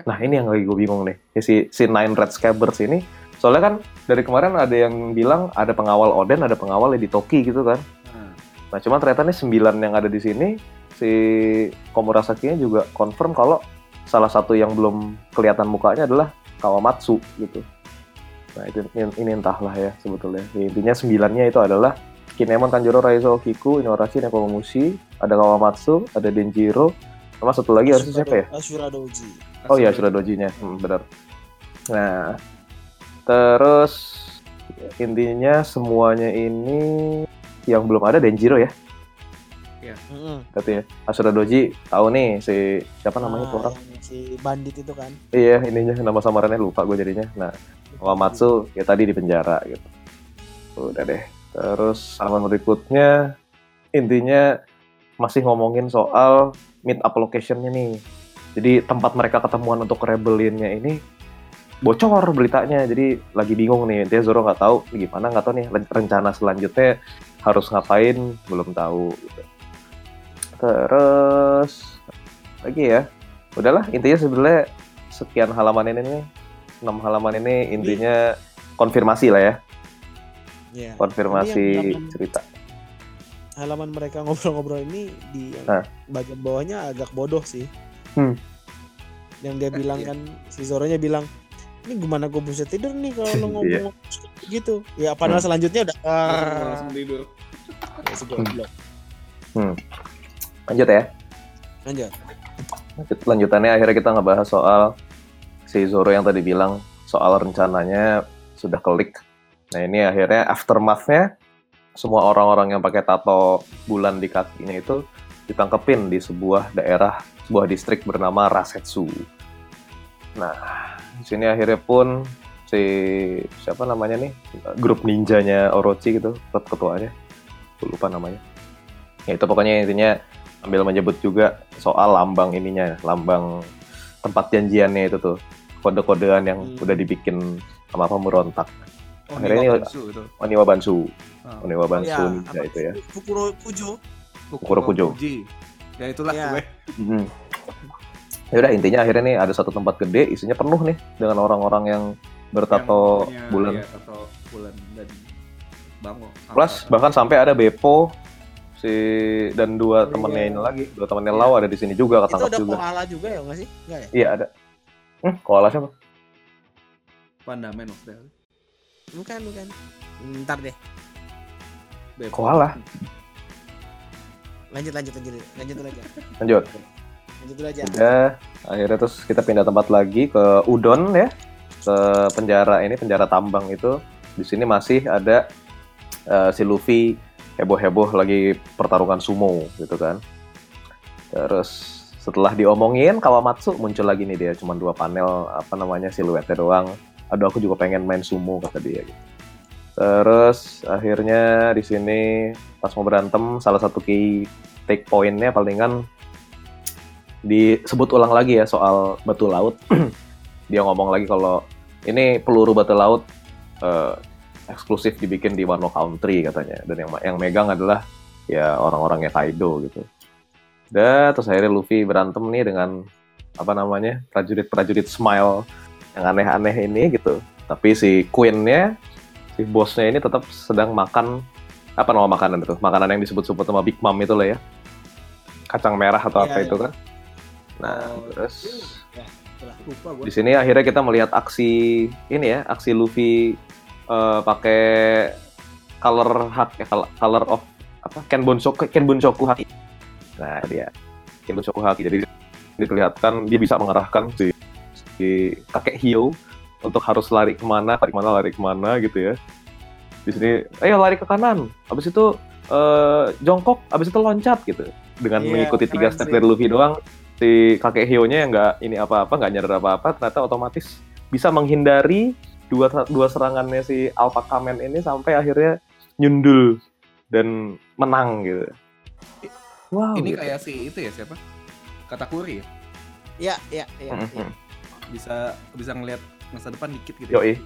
Nah, ini yang lagi gue bingung nih. Si si Nine Red Scabbers ini. Soalnya kan dari kemarin ada yang bilang ada pengawal Oden, ada pengawal Lady Toki gitu kan. Nah, Nah, cuman ternyata nih sembilan yang ada di sini si Komurasaki-nya juga confirm kalau salah satu yang belum kelihatan mukanya adalah Kawamatsu gitu. Nah, itu ini, ini entahlah ya sebetulnya. Ya, intinya sembilannya itu adalah Kinemon, Tanjiro, Raizo, Kiku, Inuarashi, Nekomamushi, ada Kawamatsu, ada Denjiro, sama satu lagi harusnya siapa ya? Ashura Doji. Oh iya, Shuradoji-nya. Hmm, benar. Nah, terus intinya semuanya ini yang belum ada Denjiro ya. Mm-mm. Berarti ya. Asura Doji tahu nih si siapa namanya tuh Ah, orang? yang Si bandit itu kan. Iya, ininya nama samarannya lupa gue jadinya. Nah, Kawamatsu ya tadi di penjara gitu. Udah deh. Terus halaman berikutnya intinya masih ngomongin soal meet up location-nya nih. Jadi tempat mereka ketemuan untuk rebellion-nya ini bocor beritanya. Jadi lagi bingung nih. Intinya Zoro nggak tahu gimana, nggak tahu nih rencana selanjutnya harus ngapain, belum tahu. Gitu. Terus lagi ya, udahlah intinya sebenarnya sekian halaman ini nih, enam halaman ini intinya konfirmasi lah ya, Iya. konfirmasi halaman- cerita. Halaman mereka ngobrol-ngobrol ini di Nah. bagian bawahnya agak bodoh sih. Hmm. Yang dia bilang Iya. kan si Zoronya bilang ini gimana gue bisa tidur nih kalau lo Iya. ngomong gitu. Ya padahal Hmm. selanjutnya udah ah, langsung tidur. ya, goblok. Lanjut ya. Lanjut. Lanjut, lanjutannya akhirnya kita ngebahas soal si Zoro yang tadi bilang soal rencananya sudah klik. Nah ini akhirnya aftermath-nya semua orang-orang yang pakai tato bulan di kakinya itu ditangkepin di sebuah daerah, sebuah distrik bernama Rasetsu. Nah, di sini akhirnya pun si siapa namanya nih grup ninjanya Orochi gitu, ket- ketuanya, lupa namanya. Ya itu pokoknya intinya ambil menyebut juga soal lambang ininya, lambang tempat janjiannya itu tuh, kode-kodean yang Hmm. udah dibikin sama pemberontak. Oh, Akhirnya ini. Oniwa Bansu, Ah. Oniwa Bansu Ya, ninja apa itu ya. Fukuro Kujo. Kukuro Kujo. Ya itulah Iya. gue. Ya udah intinya akhirnya nih ada satu tempat gede isinya penuh nih dengan orang-orang yang bertato Yang punya, bulan. Iya, tato bulan dan bango. Plus bahkan sampai ada Beppo si dan dua Oh, temennya iya. ini lagi, dua temennya Iya. Lau ada di sini juga Itu ketangkap ada juga. koala juga ya nggak sih? Enggak ya? Iya ada. Hmm, koala siapa? Pandamen maksudnya. Bukan, bukan. Ntar deh. Beppo. Koala. Lanjut, lanjut, lanjut. Lanjut aja. Lanjut. Lanjut aja. Udah, akhirnya terus kita pindah tempat lagi ke Udon ya. Ke penjara ini, penjara tambang itu. Di sini masih ada eh, si Luffy heboh-heboh lagi pertarungan sumo gitu kan. Terus setelah diomongin Kawamatsu muncul lagi nih dia cuma dua panel apa namanya siluetnya doang aduh aku juga pengen main sumo kata dia gitu. terus akhirnya di sini pas mau berantem salah satu key take pointnya palingan disebut ulang lagi ya soal batu laut dia ngomong lagi kalau ini peluru batu laut eh, eksklusif dibikin di Wano Country katanya dan yang yang megang adalah ya orang-orangnya Kaido gitu. Dan terus akhirnya Luffy berantem nih dengan apa namanya prajurit-prajurit Smile yang aneh-aneh ini gitu. Tapi si Queen-nya, si bosnya ini tetap sedang makan apa nama makanan itu? Makanan yang disebut-sebut sama Big Mom itu lah ya. Kacang merah atau Iya, apa iya. itu kan? Nah, Oh, terus Ya, gua. di sini akhirnya kita melihat aksi ini ya, aksi Luffy eh, pakai color hak ya, color- of apa Ken Bunsoku Ken Bunsoku haki. Nah, dia Ken Bunsoku haki. Jadi dikelihatan dia bisa mengarahkan si, si kakek Hio untuk harus lari ke mana, lari ke mana, lari ke mana gitu ya. Di sini, ayo lari ke kanan. Habis itu eh, jongkok, habis itu loncat gitu. Dengan Iya, mengikuti tiga step dari Luffy doang, si kakek Hio-nya yang nggak ini apa-apa, nggak nyadar apa-apa, ternyata otomatis bisa menghindari dua dua serangannya si Alpha Kamen ini sampai akhirnya nyundul dan menang gitu. Wow. Ini gitu. kayak si itu ya siapa? Katakuri ya? Ya, ya, ya, Mm, ya. mm. Bisa bisa ngelihat masa depan dikit gitu. Yoi.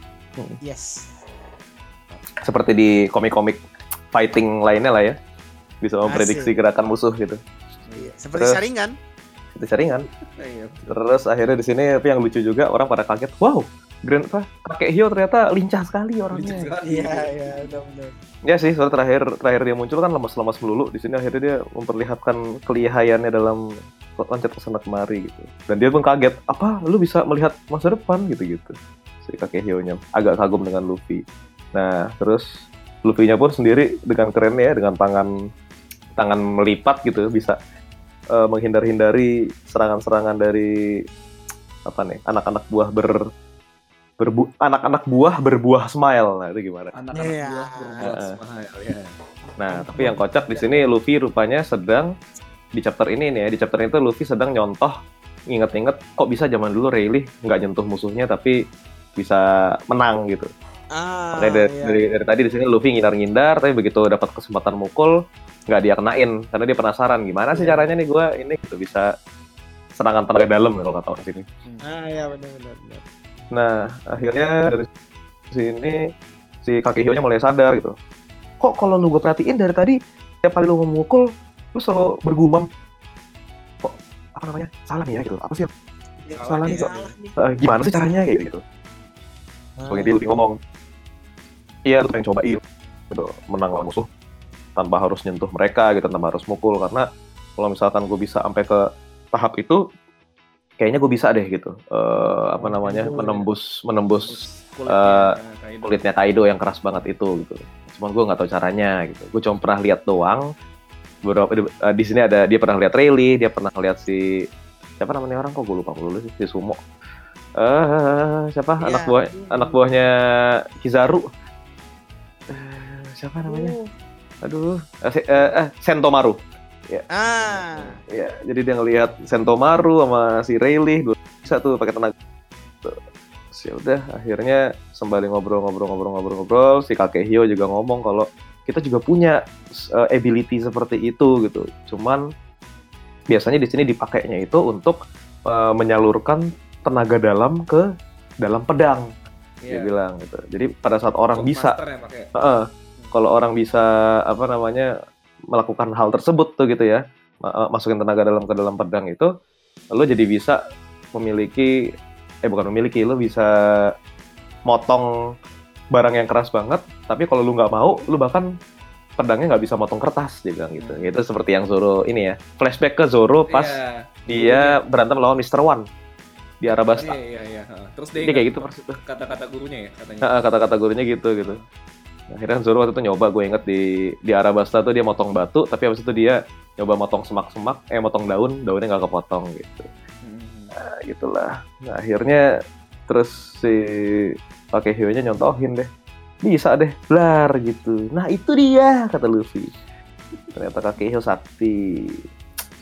Yes. Seperti di komik-komik fighting lainnya lah ya. Bisa memprediksi Asik. gerakan musuh gitu. Iya. Seperti Terus- saringan. Itu saringan. Iya. Terus akhirnya di sini tapi yang lucu juga orang pada kaget. Wow, Grand apa? Kakek Hio ternyata lincah sekali orangnya. Iya, iya, benar-benar. Ya sih, soalnya terakhir terakhir dia muncul kan lemas-lemas melulu. Di sini akhirnya dia memperlihatkan kelihayannya dalam loncat ke sana kemari gitu. Dan dia pun kaget, apa lu bisa melihat masa depan gitu-gitu. Si kakek Hio-nya agak kagum dengan Luffy. Nah, terus Luffy-nya pun sendiri dengan kerennya ya, dengan tangan tangan melipat gitu bisa eh, menghindar-hindari serangan-serangan dari apa nih anak-anak buah ber berbu anak-anak buah berbuah smile nah itu gimana Anak-anak Iya. buah berbuat Heeh. smile ya. Nah, tapi yang kocak di sini Luffy rupanya sedang di chapter ini nih ya, di chapter itu Luffy sedang nyontoh nginget-nginget kok bisa zaman dulu Rayleigh nggak nyentuh musuhnya tapi bisa menang gitu. Ah, Makanya dari, iya. dari, dari tadi di sini Luffy ngindar-ngindar tapi begitu dapat kesempatan mukul nggak dia kenain karena dia penasaran gimana sih caranya nih gua ini gitu bisa serangan tenaga dalam kalau kata orang sini. Ah, iya benar-benar. benar. Nah, akhirnya dari sini si kakek hionya mulai sadar gitu. Kok kalau lu gue perhatiin dari tadi tiap kali lu memukul lu selalu bergumam. Kok apa namanya? Salah nih ya gitu. Apa sih? Ya, Salah nih, kok. salah nih. Eh, gimana sih caranya kayak gitu. Sebagai dia lebih ngomong. Iya, lu pengen cobain gitu, menang lawan musuh tanpa harus nyentuh mereka gitu, tanpa harus mukul karena kalau misalkan gue bisa sampai ke tahap itu kayaknya gue bisa deh gitu. Eh, apa namanya? menembus menembus kulitnya Kaido. kulitnya Kaido yang keras banget itu gitu. Cuman gue nggak tahu caranya gitu. Gue cuma pernah lihat doang. Beberapa di, eh, di sini ada dia pernah lihat Rayleigh, dia pernah lihat si siapa namanya orang kok gue lupa dulu sih si Sumo. Eh siapa Iya. anak buah anak buahnya Kizaru? Siapa namanya? Aduh, eh, eh, eh, Sentomaru. Ah, Ya, jadi dia ngelihat Sentomaru sama si Rayleigh bisa tuh pakai tenaga. Ya udah akhirnya sembari ngobrol-ngobrol-ngobrol-ngobrol-ngobrol si kakek Hio juga ngomong kalau kita juga punya uh, ability seperti itu gitu. Cuman biasanya di sini dipakainya itu untuk uh, menyalurkan tenaga dalam ke dalam pedang dia Iya. bilang gitu. Jadi pada saat orang bisa ya pakai. Kalau orang bisa apa namanya melakukan hal tersebut tuh gitu ya eh, masukin tenaga dalam ke dalam pedang itu lo jadi bisa memiliki eh bukan memiliki lo bisa motong barang yang keras banget tapi kalau lu nggak mau lu bahkan pedangnya nggak bisa motong kertas dia bilang gitu itu seperti yang Zoro ini ya flashback ke Zoro pas Iya. dia berantem lawan Mr. One di Arabasta Iya iya iya. Terus dia dia kayak gitu persis kata-kata gurunya ya katanya. Kata-kata gurunya gitu gitu. Akhirnya Zoro waktu itu nyoba, gue inget di di Arabasta tuh dia motong batu, tapi habis itu dia nyoba motong semak-semak, eh motong daun, daunnya nggak kepotong gitu. Hmm. Nah, gitulah. Nah, akhirnya terus si pakai hio-nya nyontohin deh. Bisa deh, blar gitu. Nah, itu dia kata Luffy. Ternyata kakek hio sakti.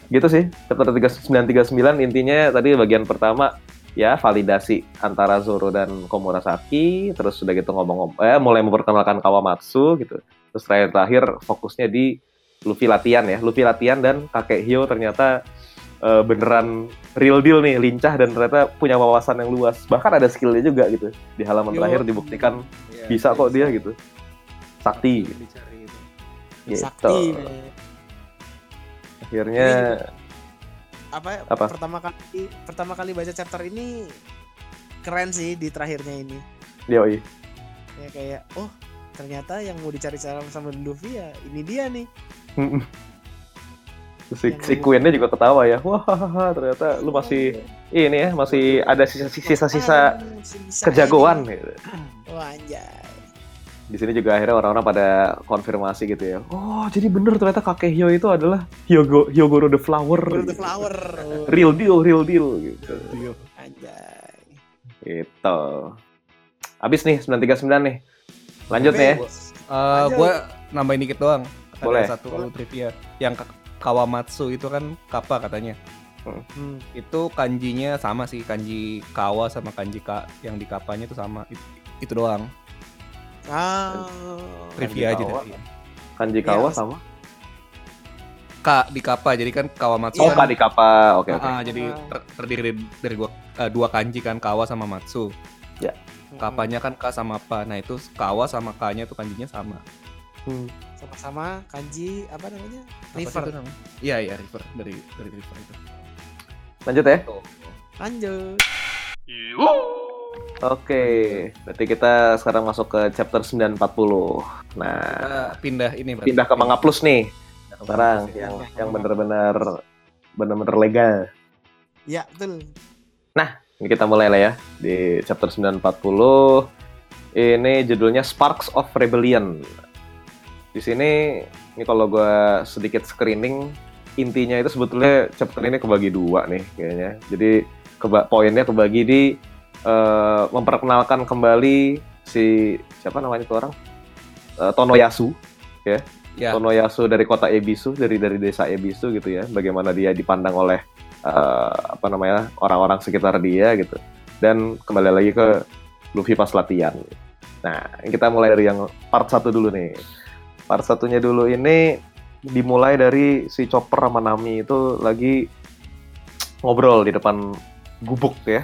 gitu sih chapter 939 intinya tadi bagian pertama ya validasi antara Zoro dan Komurasaki terus sudah gitu ngomong eh mulai memperkenalkan Kawamatsu gitu. Terus terakhir terakhir fokusnya di Luffy latihan ya. Luffy latihan dan kakek Hyo ternyata eh, beneran real deal nih lincah dan ternyata punya wawasan yang luas. Bahkan ada skillnya juga gitu. Di halaman Yo. terakhir dibuktikan Iya, bisa kok dia gitu. Sakti. Gitu. Sakti. men. akhirnya Apa, Apa? pertama kali pertama kali baca chapter ini keren sih di terakhirnya ini. yoi Ya kayak oh ternyata yang mau dicari sama sama Luffy ya ini dia nih. Si, Yang si Queen-nya juga ketawa ya. Wah, ternyata lu masih ini ya, masih ada sisa-sisa Ah, sisa kejagoan gitu. Wah anjay. Di sini juga akhirnya orang-orang pada konfirmasi gitu ya. Oh, jadi bener ternyata kakek Hyo itu adalah Hyogo Hyogoro the Flower. The flower. Oh, Real deal, real deal gitu. Anjay. Gitu. Habis nih 939 nih. Lanjut nih ya. Eh, Lanjut. gue nambahin dikit doang. Boleh. Ada satu trivia. Yang Ka- Kawamatsu itu kan kappa katanya. Hmm. Itu kanjinya sama sih, kanji kawa sama kanji ka yang di kapanya itu sama. Itu, itu doang. Ah. Trivia aja kawa. dari. Kanji Kawa Iya. sama. Ka di kappa, jadi kan Kawamatsu Oh, kan Kak di Kappa. Oke, oke. Ah, jadi ter- terdiri dari, dari dua, eh, dua kanji kan kawa sama matsu. Kapanya kan ka sama pa. Nah itu kawa sama ka-nya tuh kanjinya sama. Hmm. sama-sama kanji apa namanya? Apa River. itu? Iya iya river dari dari river itu. Lanjut ya. Lanjut. Oke, berarti kita sekarang masuk ke chapter 940. Nah, Kita pindah ini berarti. pindah ke Manga Plus nih. Sekarang ya. yang yang bener-bener bener-bener legal. Ya, betul. Ini kita mulai lah ya di chapter 940. Ini judulnya Sparks of Rebellion. Di sini ini kalau gua sedikit screening intinya itu sebetulnya chapter ini kebagi dua nih kayaknya. Jadi keba poinnya kebagi di eh, memperkenalkan kembali si siapa namanya itu orang? Eh, Tonoyasu Ya. Tonoyasu dari kota Ebisu dari dari desa Ebisu gitu ya. Bagaimana dia dipandang oleh eh, apa namanya orang-orang sekitar dia gitu. Dan kembali lagi ke Luffy pas latihan. Nah kita mulai dari yang part satu dulu nih. Part satunya dulu ini dimulai dari si Chopper sama Nami itu lagi ngobrol di depan gubuk ya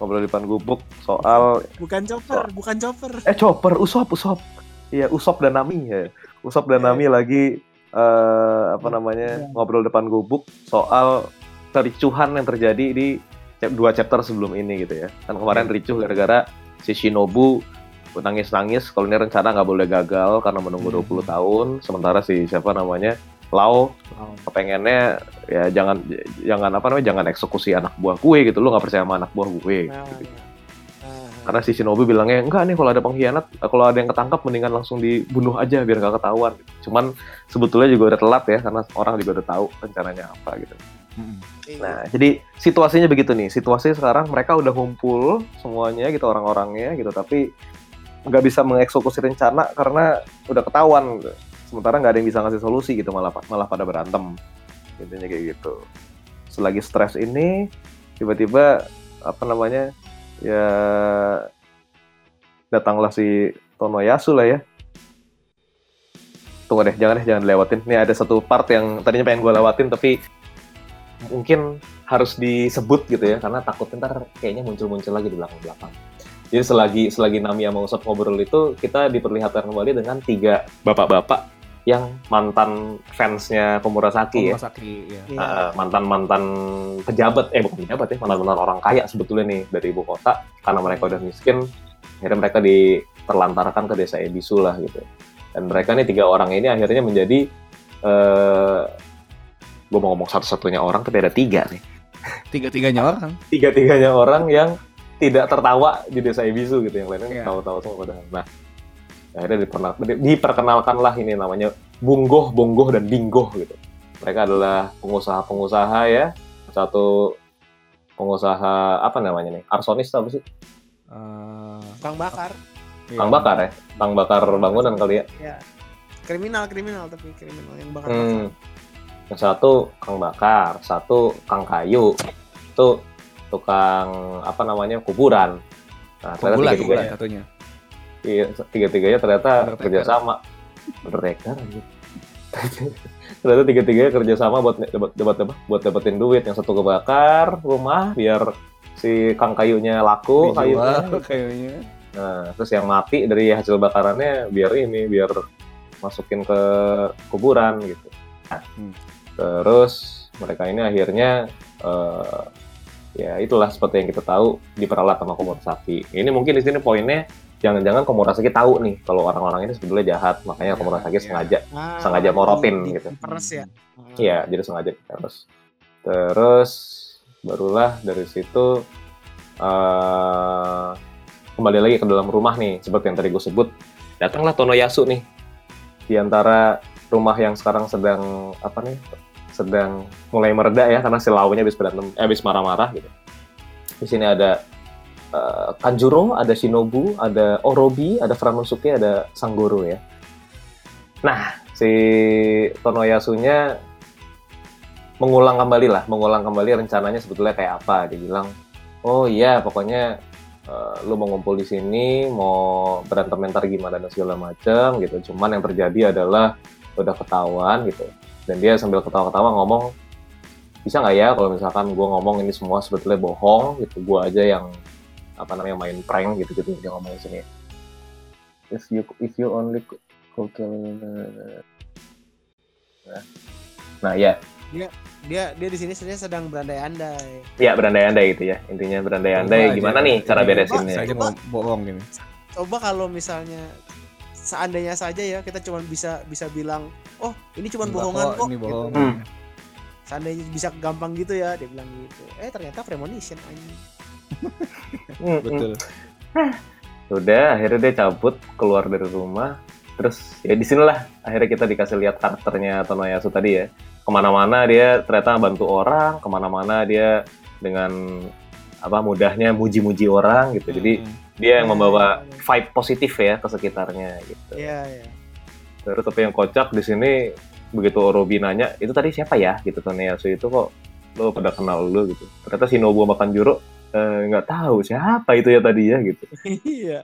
ngobrol di depan gubuk soal Bukan chopper, bukan chopper. eh Chopper Usop Usop iya Usop dan Nami ya Usop dan Iya. Nami lagi eh, apa namanya ngobrol depan gubuk soal kericuhan yang terjadi di dua chapter sebelum ini gitu ya kan kemarin ricuh gara-gara si Shinobu nangis-nangis kalau ini rencana nggak boleh gagal karena menunggu Hmm. 20 tahun sementara si siapa namanya Lau kepengennya ya jangan jangan apa namanya jangan eksekusi anak buah gue gitu lu nggak percaya sama anak buah gue Nah, gitu. nah. Karena si Shinobu bilangnya, enggak nih kalau ada pengkhianat, kalau ada yang ketangkap mendingan langsung dibunuh aja biar nggak ketahuan. Cuman sebetulnya juga udah telat ya, karena orang juga udah tahu rencananya apa gitu. Iya. Nah, jadi situasinya begitu nih. Situasi sekarang mereka udah ngumpul semuanya gitu orang-orangnya gitu, tapi nggak bisa mengeksekusi rencana karena udah ketahuan. Gitu. Sementara nggak ada yang bisa ngasih solusi gitu, malah malah pada berantem. Intinya kayak gitu. Selagi stres ini, tiba-tiba apa namanya ya datanglah si Tonoyasu lah ya. Tunggu deh, jangan deh, jangan lewatin. Nih ada satu part yang tadinya pengen gue lewatin tapi mungkin harus disebut gitu ya karena takut ntar kayaknya muncul-muncul lagi di belakang-belakang. Jadi selagi selagi Nami sama Usop ngobrol itu kita diperlihatkan kembali dengan tiga bapak-bapak yang mantan fansnya Komurasaki ya. Komurasaki ya. Iya. Uh, mantan-mantan pejabat, eh bukan pejabat ya, mantan-mantan orang kaya sebetulnya nih dari ibu kota karena mereka udah miskin, akhirnya mereka diterlantarkan ke desa Ebisu lah gitu. Dan mereka nih tiga orang ini akhirnya menjadi, eh gue mau ngomong satu-satunya orang tapi ada tiga nih, Tiga-tiganya orang. tiga-tiganya orang yang tidak tertawa di desa Ebisu gitu, yang lainnya Iya. tawa-tawa semua padahal. Nah, akhirnya diperkenal- di- diperkenalkanlah ini namanya Bunggoh, Bonggoh, dan Binggoh gitu. Mereka adalah pengusaha-pengusaha ya. Satu pengusaha apa namanya nih? Arsonis apa sih? Eh, Tukang bakar. iya. Tang bakar ya? Tang bakar bangunan kali ya. Ya. Kriminal, kriminal tapi kriminal yang bakar Hmm. Yang satu Kang Bakar, satu Kang Kayu. Itu tukang apa namanya kuburan. Nah, ternyata Pembulan, tiga-tiganya pembulan satunya. Iya, tiga-tiganya ternyata Undertaker. kerjasama. Undertaker anjir. ternyata tiga-tiganya kerjasama buat dapat dapat apa? Buat dapetin duit. Yang satu kebakar rumah biar si kang kayunya laku kayunya. Dijual kayaknya. Nah, terus yang mati dari hasil bakarannya biar ini biar masukin ke kuburan gitu. Nah, Hmm. Terus mereka ini akhirnya eh, ya itulah seperti yang kita tahu diperalat sama Komurasaki. Ini mungkin di sini poinnya jangan-jangan Komurasaki tahu nih kalau orang-orang ini sebetulnya jahat, makanya Ya, Komurasaki ya. sengaja Ah, Sengaja morotin di- gitu. diperes ya. Iya, jadi sengaja terus. Terus barulah dari situ eh kembali lagi ke dalam rumah nih, seperti yang tadi gue sebut. Datanglah Tonoyasu nih di antara rumah yang sekarang sedang apa nih? Sedang mulai mereda ya karena si launya habis berantem, eh, habis marah-marah gitu. Di sini ada eh, Kanjuro, ada Shinobu, ada Orobi, ada Franosuke, ada Sanggoro ya. Nah, si Tonoyasunya mengulang kembali lah, mengulang kembali rencananya sebetulnya kayak apa. Dia bilang, oh iya pokoknya eh, lu mau ngumpul di sini, mau berantem mentar gimana dan segala macam gitu. Cuman yang terjadi adalah udah ketahuan gitu. Dan dia sambil ketawa-ketawa ngomong, bisa nggak ya kalau misalkan gue ngomong ini semua sebetulnya bohong gitu, gue aja yang apa namanya main prank gitu gitu dia ngomong di sini. If you if you only could Nah, nah ya, Dia dia di sini sebenarnya sedang berandai-andai. ya berandai-andai gitu ya. Intinya berandai-andai gimana aja. nih cara Ini beresinnya? Saya aja mau bohong gini. Coba kalau misalnya seandainya saja ya kita cuma bisa bisa bilang, "Oh, ini cuma bohongan kok." Ini gitu. bohong. Hmm. Seandainya bisa gampang gitu ya, dia bilang gitu. Eh, ternyata premonition anjing. Betul. Udah, akhirnya dia cabut keluar dari rumah. Terus ya di sinilah akhirnya kita dikasih lihat karakternya Tonoyasu tadi ya. Ke mana-mana dia ternyata bantu orang, ke mana-mana dia dengan apa mudahnya muji-muji orang gitu. Jadi Hmm. dia yang Ya, membawa vibe positif ya ke sekitarnya gitu. Iya, iya. Terus tapi yang kocak di sini begitu Orobi nanya itu tadi siapa ya gitu Toneyasu itu kok lo pada kenal lu gitu. Ternyata Shinobu sama Kanjuro eh, nggak tahu siapa itu ya tadi ya gitu. Iya.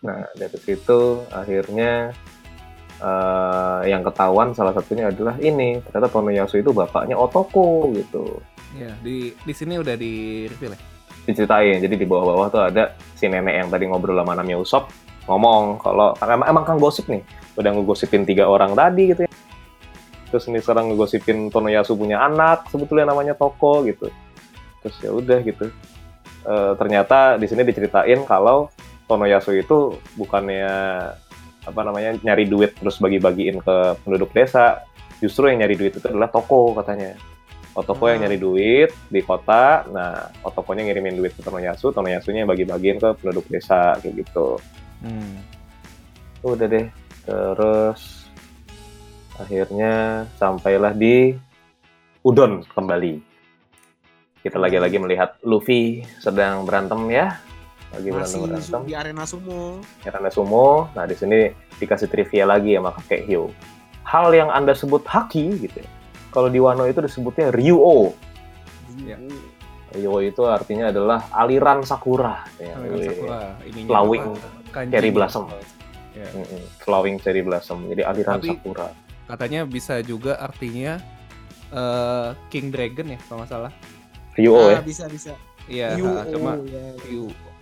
Nah dari situ akhirnya eh, yang ketahuan salah satunya adalah ini ternyata Toneyasu itu bapaknya Otoko gitu. Ya, di di sini udah di reveal ya. Diceritain jadi di bawah-bawah tuh ada si nenek yang tadi ngobrol sama namanya Usop ngomong kalau emang, emang kan gosip nih udah ngegosipin tiga orang tadi gitu ya. Terus ini sekarang ngegosipin Tonoyasu punya anak sebetulnya namanya Toko gitu. Terus ya udah gitu. Eh, ternyata di sini diceritain kalau Tonoyasu itu bukannya apa namanya nyari duit terus bagi-bagiin ke penduduk desa, justru yang nyari duit itu adalah toko katanya. Otoko yang Hmm. nyari duit di kota, nah Otokonya ngirimin duit ke Tonoyasu, Tonoyasunya yang bagi-bagiin ke penduduk desa kayak gitu. Hmm. Udah deh, terus akhirnya sampailah di Udon kembali. Kita lagi-lagi melihat Luffy sedang berantem ya, lagi berantem Masih berantem. su- di arena sumo. Karena sumo, nah di sini dikasih trivia lagi sama kakek Hyo. Hal yang anda sebut haki gitu ya. Kalau di Wano itu disebutnya Ryuo. Iya. Ryuo itu artinya adalah aliran sakura. Ya, Aliran. Sakura, ininya Flowing cherry nih. blossom. Ya. Mm-mm. Flowing cherry blossom. Jadi aliran Tapi- sakura. Katanya bisa juga artinya eh, King Dragon ya kalau nggak salah. Ryuo Ah, ya. bisa bisa. Iya, Yu- ha, cuma oh, ya.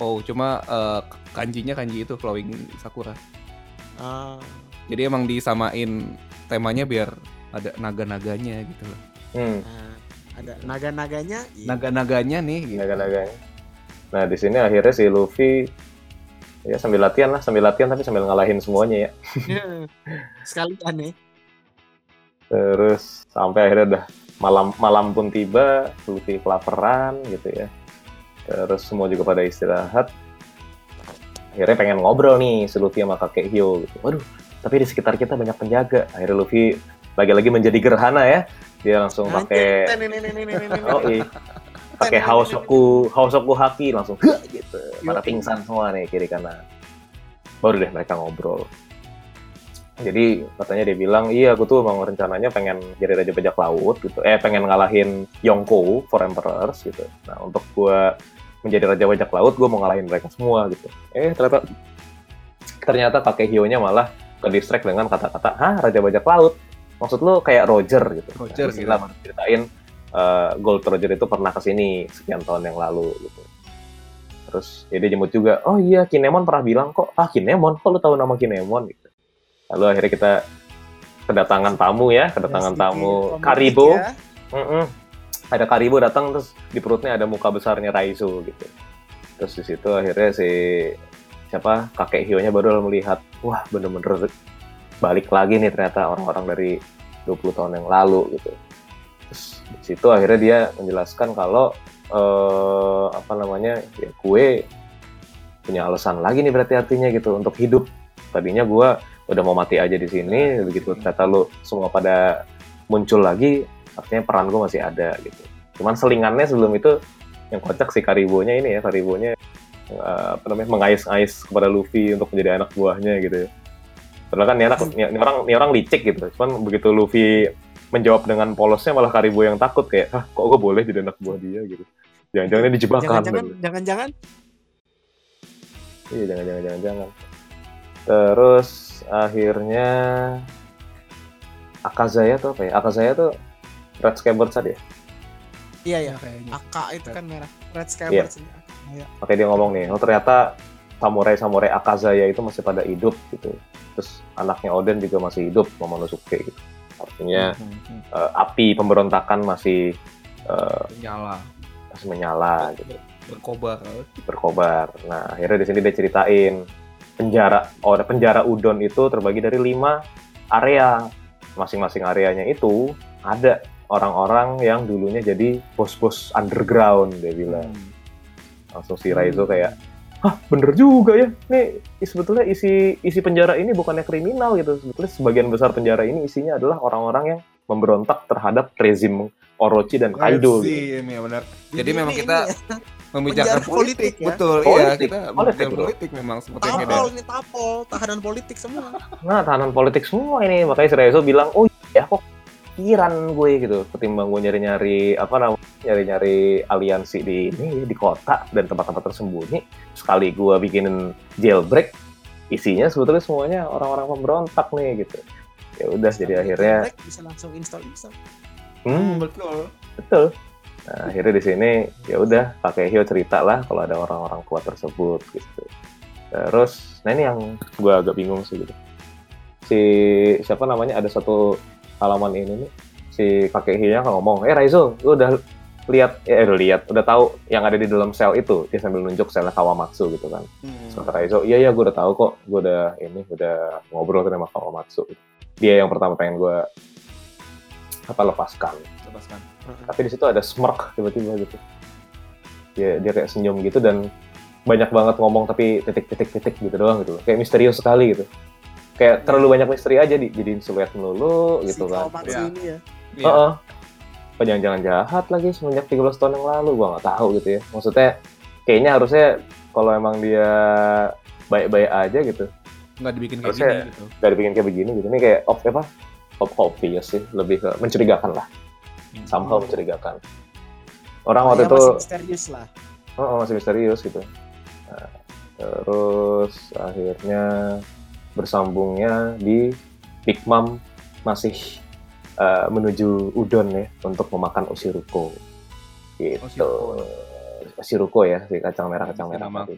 Oh, cuma eh, kanjinya kanji itu flowing sakura. Ah, Jadi emang disamain temanya biar ada naga-naganya gitu loh. Hmm. nah, ada naga-naganya. iya. Naga-naganya nih gitu. naga-naganya. Nah di sini akhirnya si Luffy ya sambil latihan lah, sambil latihan tapi sambil ngalahin semuanya ya. Sekalian nih. Terus sampai akhirnya udah malam malam pun tiba, Luffy kelaparan gitu ya. Terus semua juga pada istirahat. Akhirnya pengen ngobrol nih si Luffy sama kakek Hyo gitu. Waduh, tapi di sekitar kita banyak penjaga. Akhirnya Luffy lagi-lagi menjadi gerhana ya. Dia langsung pakai oh iya. pakai Haosoku Haosoku Haki langsung gitu. Pada Yoi. pingsan semua nih kiri kanan. Baru deh mereka ngobrol. Jadi katanya dia bilang, iya aku tuh emang rencananya pengen jadi raja bajak laut gitu. Eh pengen ngalahin Yonko for Emperors gitu. Nah untuk gue menjadi raja bajak laut, gue mau ngalahin mereka semua gitu. Eh ternyata ternyata kakek Hio-nya malah ke distract dengan kata-kata, hah raja bajak laut? Maksud lu kayak Roger gitu. Roger nah, gitu. gitu. ceritain uh, Gold Roger itu pernah ke sini sekian tahun yang lalu gitu. Terus ya dia jemput juga, oh iya Kinemon pernah bilang kok, ah Kinemon, kok lu tahu nama Kinemon gitu. Lalu akhirnya kita kedatangan tamu ya, kedatangan tamu komedik Karibo. ya. Mm-mm. Ada Karibo datang terus di perutnya ada muka besarnya Raizo gitu. Terus di situ akhirnya si siapa kakek Hio-nya baru melihat, wah bener-bener balik lagi nih ternyata orang-orang dari 20 tahun yang lalu gitu. Terus di situ akhirnya dia menjelaskan kalau eh, apa namanya ya gue punya alasan lagi nih berarti artinya gitu untuk hidup. Tadinya gue udah mau mati aja di sini, begitu ternyata lu semua pada muncul lagi, artinya peran gue masih ada gitu. Cuman selingannya sebelum itu yang kocak si Karibonya ini ya, Karibonya eh, apa namanya mengais-ais kepada Luffy untuk menjadi anak buahnya gitu ya. Padahal kan ini anak, ini, ini orang, ini orang licik gitu. Cuman begitu Luffy menjawab dengan polosnya malah Karibo yang takut kayak, hah kok gue boleh jadi anak buah dia gitu. Jangan-jangan ini jebakan. Jangan-jangan, gitu. jangan-jangan Iya jangan jangan jangan jangan. Terus akhirnya Akazaya tuh apa ya? Akazaya tuh Red Scabbard tadi ya. Iya ya. kayaknya. AK itu kan merah. Red Scabbard. Iya. Makanya dia ngomong nih, oh ternyata samurai-samurai Akazaya itu masih pada hidup gitu. Terus anaknya Oden juga masih hidup, Momonosuke gitu. Artinya Hmm, eh, api pemberontakan masih eh, nyala masih menyala gitu. berkobar berkobar. Nah, akhirnya di sini dia ceritain penjara oh penjara udon itu terbagi dari lima area. Masing-masing areanya itu ada orang-orang yang dulunya jadi bos-bos underground dia bilang. Langsung si Raizo kayak, "Hah, bener juga ya. Nih sebetulnya isi isi penjara ini bukannya kriminal gitu. Sebetulnya sebagian besar penjara ini isinya adalah orang-orang yang memberontak terhadap rezim Orochi dan Kaido." gitu. Ya benar jadi Ini- memang ini- kita ini ya. membicarakan politik, politik ya. betul iya Politik, kita politik, politik memang sepertinya Tapol ini tapol, tahanan politik semua. Nah, tahanan politik semua ini. Makanya si Rezo bilang, oh iya kok pikiran gue gitu. Ketimbang gue nyari-nyari, apa namanya, nyari-nyari aliansi di ini, di kota dan tempat-tempat tersembunyi. Sekali gue bikinin jailbreak, isinya sebetulnya semuanya orang-orang pemberontak nih gitu. Ya udah, jadi akhirnya, bisa langsung install install. Hmm, betul betul. Nah, akhirnya di sini ya udah pakai Hio cerita lah kalau ada orang-orang kuat tersebut gitu. Terus, nah ini yang gue agak bingung sih gitu. Si siapa namanya ada satu halaman ini nih si kakek Hio kan ngomong, eh Raizo, lu udah lihat ya udah lihat udah tahu yang ada di dalam sel itu dia sambil nunjuk selnya Kawamatsu gitu kan Terus kata Raizo iya iya gue udah tahu kok gue udah ini udah ngobrol sama Kawamatsu dia yang pertama pengen gue apa lepaskan? Lepaskan. Tapi di situ ada smirk tiba-tiba gitu. Dia dia kayak senyum gitu dan banyak banget ngomong tapi titik-titik-titik gitu doang gitu. Kayak misterius sekali gitu. Kayak terlalu banyak misteri aja di jadiin siluet melulu gitu si kan. Kawamatsu Iya. ini ya. Iya. Heeh. Apa jangan-jangan jahat lagi semenjak 13 tahun yang lalu? Gua nggak tahu gitu ya. Maksudnya kayaknya harusnya kalau emang dia baik-baik aja gitu. Nggak dibikin kayak Harusnya- gini gitu. gak dibikin kayak begini gitu. Ini kayak op, apa obvious sih lebih ke mencurigakan lah Hmm. somehow mencurigakan orang waktu Ya, itu masih misterius lah. Oh, masih misterius gitu. Nah, terus akhirnya bersambungnya di Big Mom masih eh, menuju Udon ya untuk memakan Oshiruko. Gitu. Oshiruko. Oshiruko ya, si kacang merah kacang merah tadi.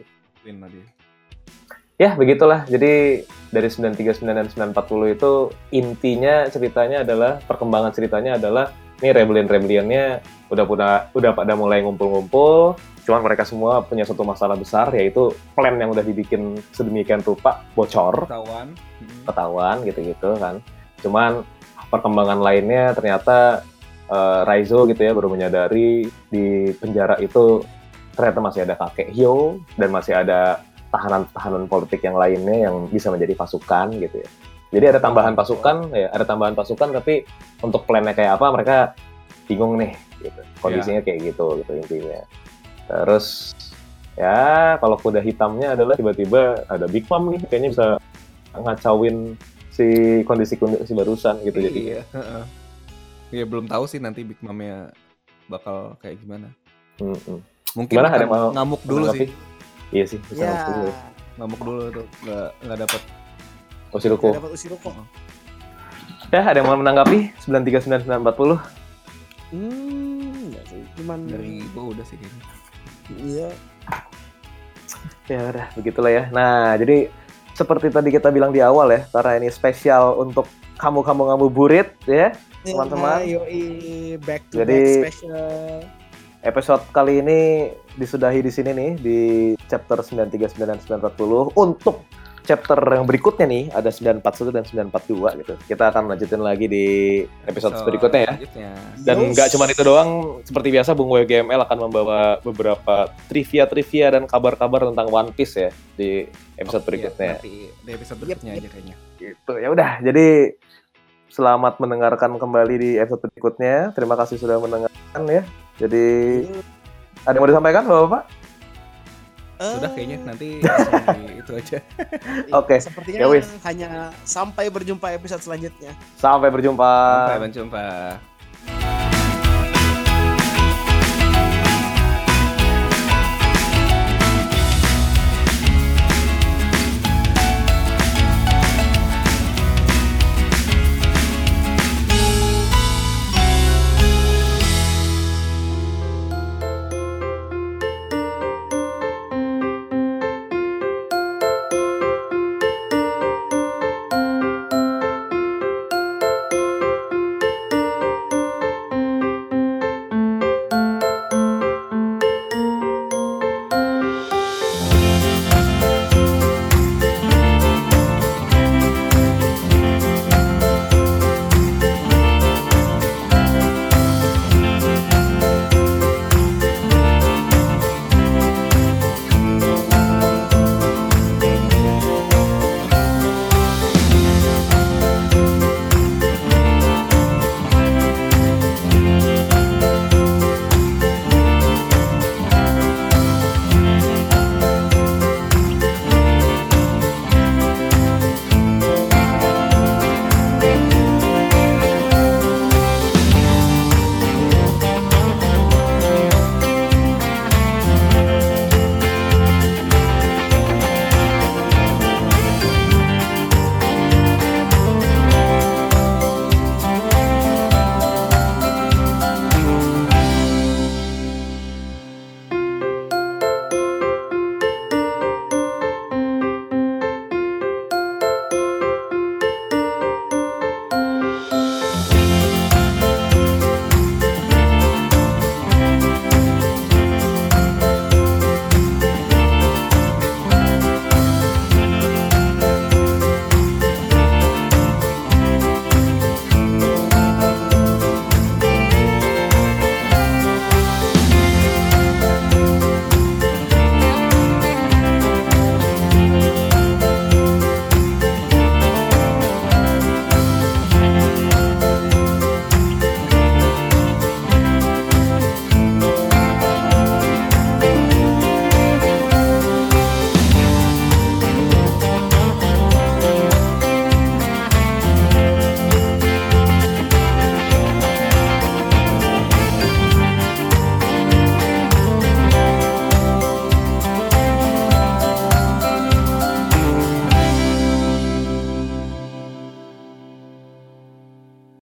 Ya, begitulah. Jadi dari 939 dan 940 itu intinya ceritanya adalah perkembangan ceritanya adalah ini rebellion-rebellionnya udah pada udah pada mulai ngumpul-ngumpul. Cuman mereka semua punya satu masalah besar yaitu plan yang udah dibikin sedemikian rupa bocor, ketahuan Hmm. ketahuan gitu-gitu kan. Cuman perkembangan lainnya ternyata eh, Raizo gitu ya baru menyadari di penjara itu ternyata masih ada kakek Hyo dan masih ada tahanan-tahanan politik yang lainnya yang bisa menjadi pasukan gitu ya. Jadi ada tambahan pasukan, ya ada tambahan pasukan tapi untuk plannya kayak apa mereka bingung nih gitu. Kondisinya kayak gitu gitu intinya. Terus ya kalau kuda hitamnya adalah tiba-tiba ada Big Mom nih kayaknya bisa ngacauin si kondisi kondisi barusan gitu jadi Iya. Ya belum tahu sih nanti Big Mom-nya bakal kayak gimana. Mm-mm. Mungkin Gimana, ada mau ngamuk dulu sih. Iya sih bisa Ya, langsung dulu. Ngamuk dulu tuh. Nggak nggak dapat Osiruko. dapat Usiruko. Ya, ada yang mau menanggapi? 939940. Hmm, enggak sih. Cuman dari gua udah sih kayaknya. iya. Ya udah, begitulah ya. Nah, jadi seperti tadi kita bilang di awal ya, karena ini spesial untuk kamu-kamu ngabuburit ya. Teman-teman. Ya, yoi, back to Jadi- back special. Episode kali ini disudahi di sini nih di chapter 939 dan 940 untuk chapter yang berikutnya nih ada 941 dan 942 gitu. Kita akan lanjutin lagi di episode So, berikutnya ya. Dan nggak cuma itu doang, seperti biasa Bung WGML akan membawa beberapa trivia-trivia dan kabar-kabar tentang One Piece ya di episode Iya, berikutnya. nanti di episode berikutnya yep. aja kayaknya. Gitu. Ya udah, jadi selamat mendengarkan kembali di episode berikutnya. Terima kasih sudah mendengarkan ya. Jadi ada yang mau disampaikan Bapak-bapak? Sudah Eh, kayaknya nanti itu aja. Oke, Sepertinya ya wis. hanya sampai berjumpa episode selanjutnya. Sampai berjumpa. Sampai berjumpa.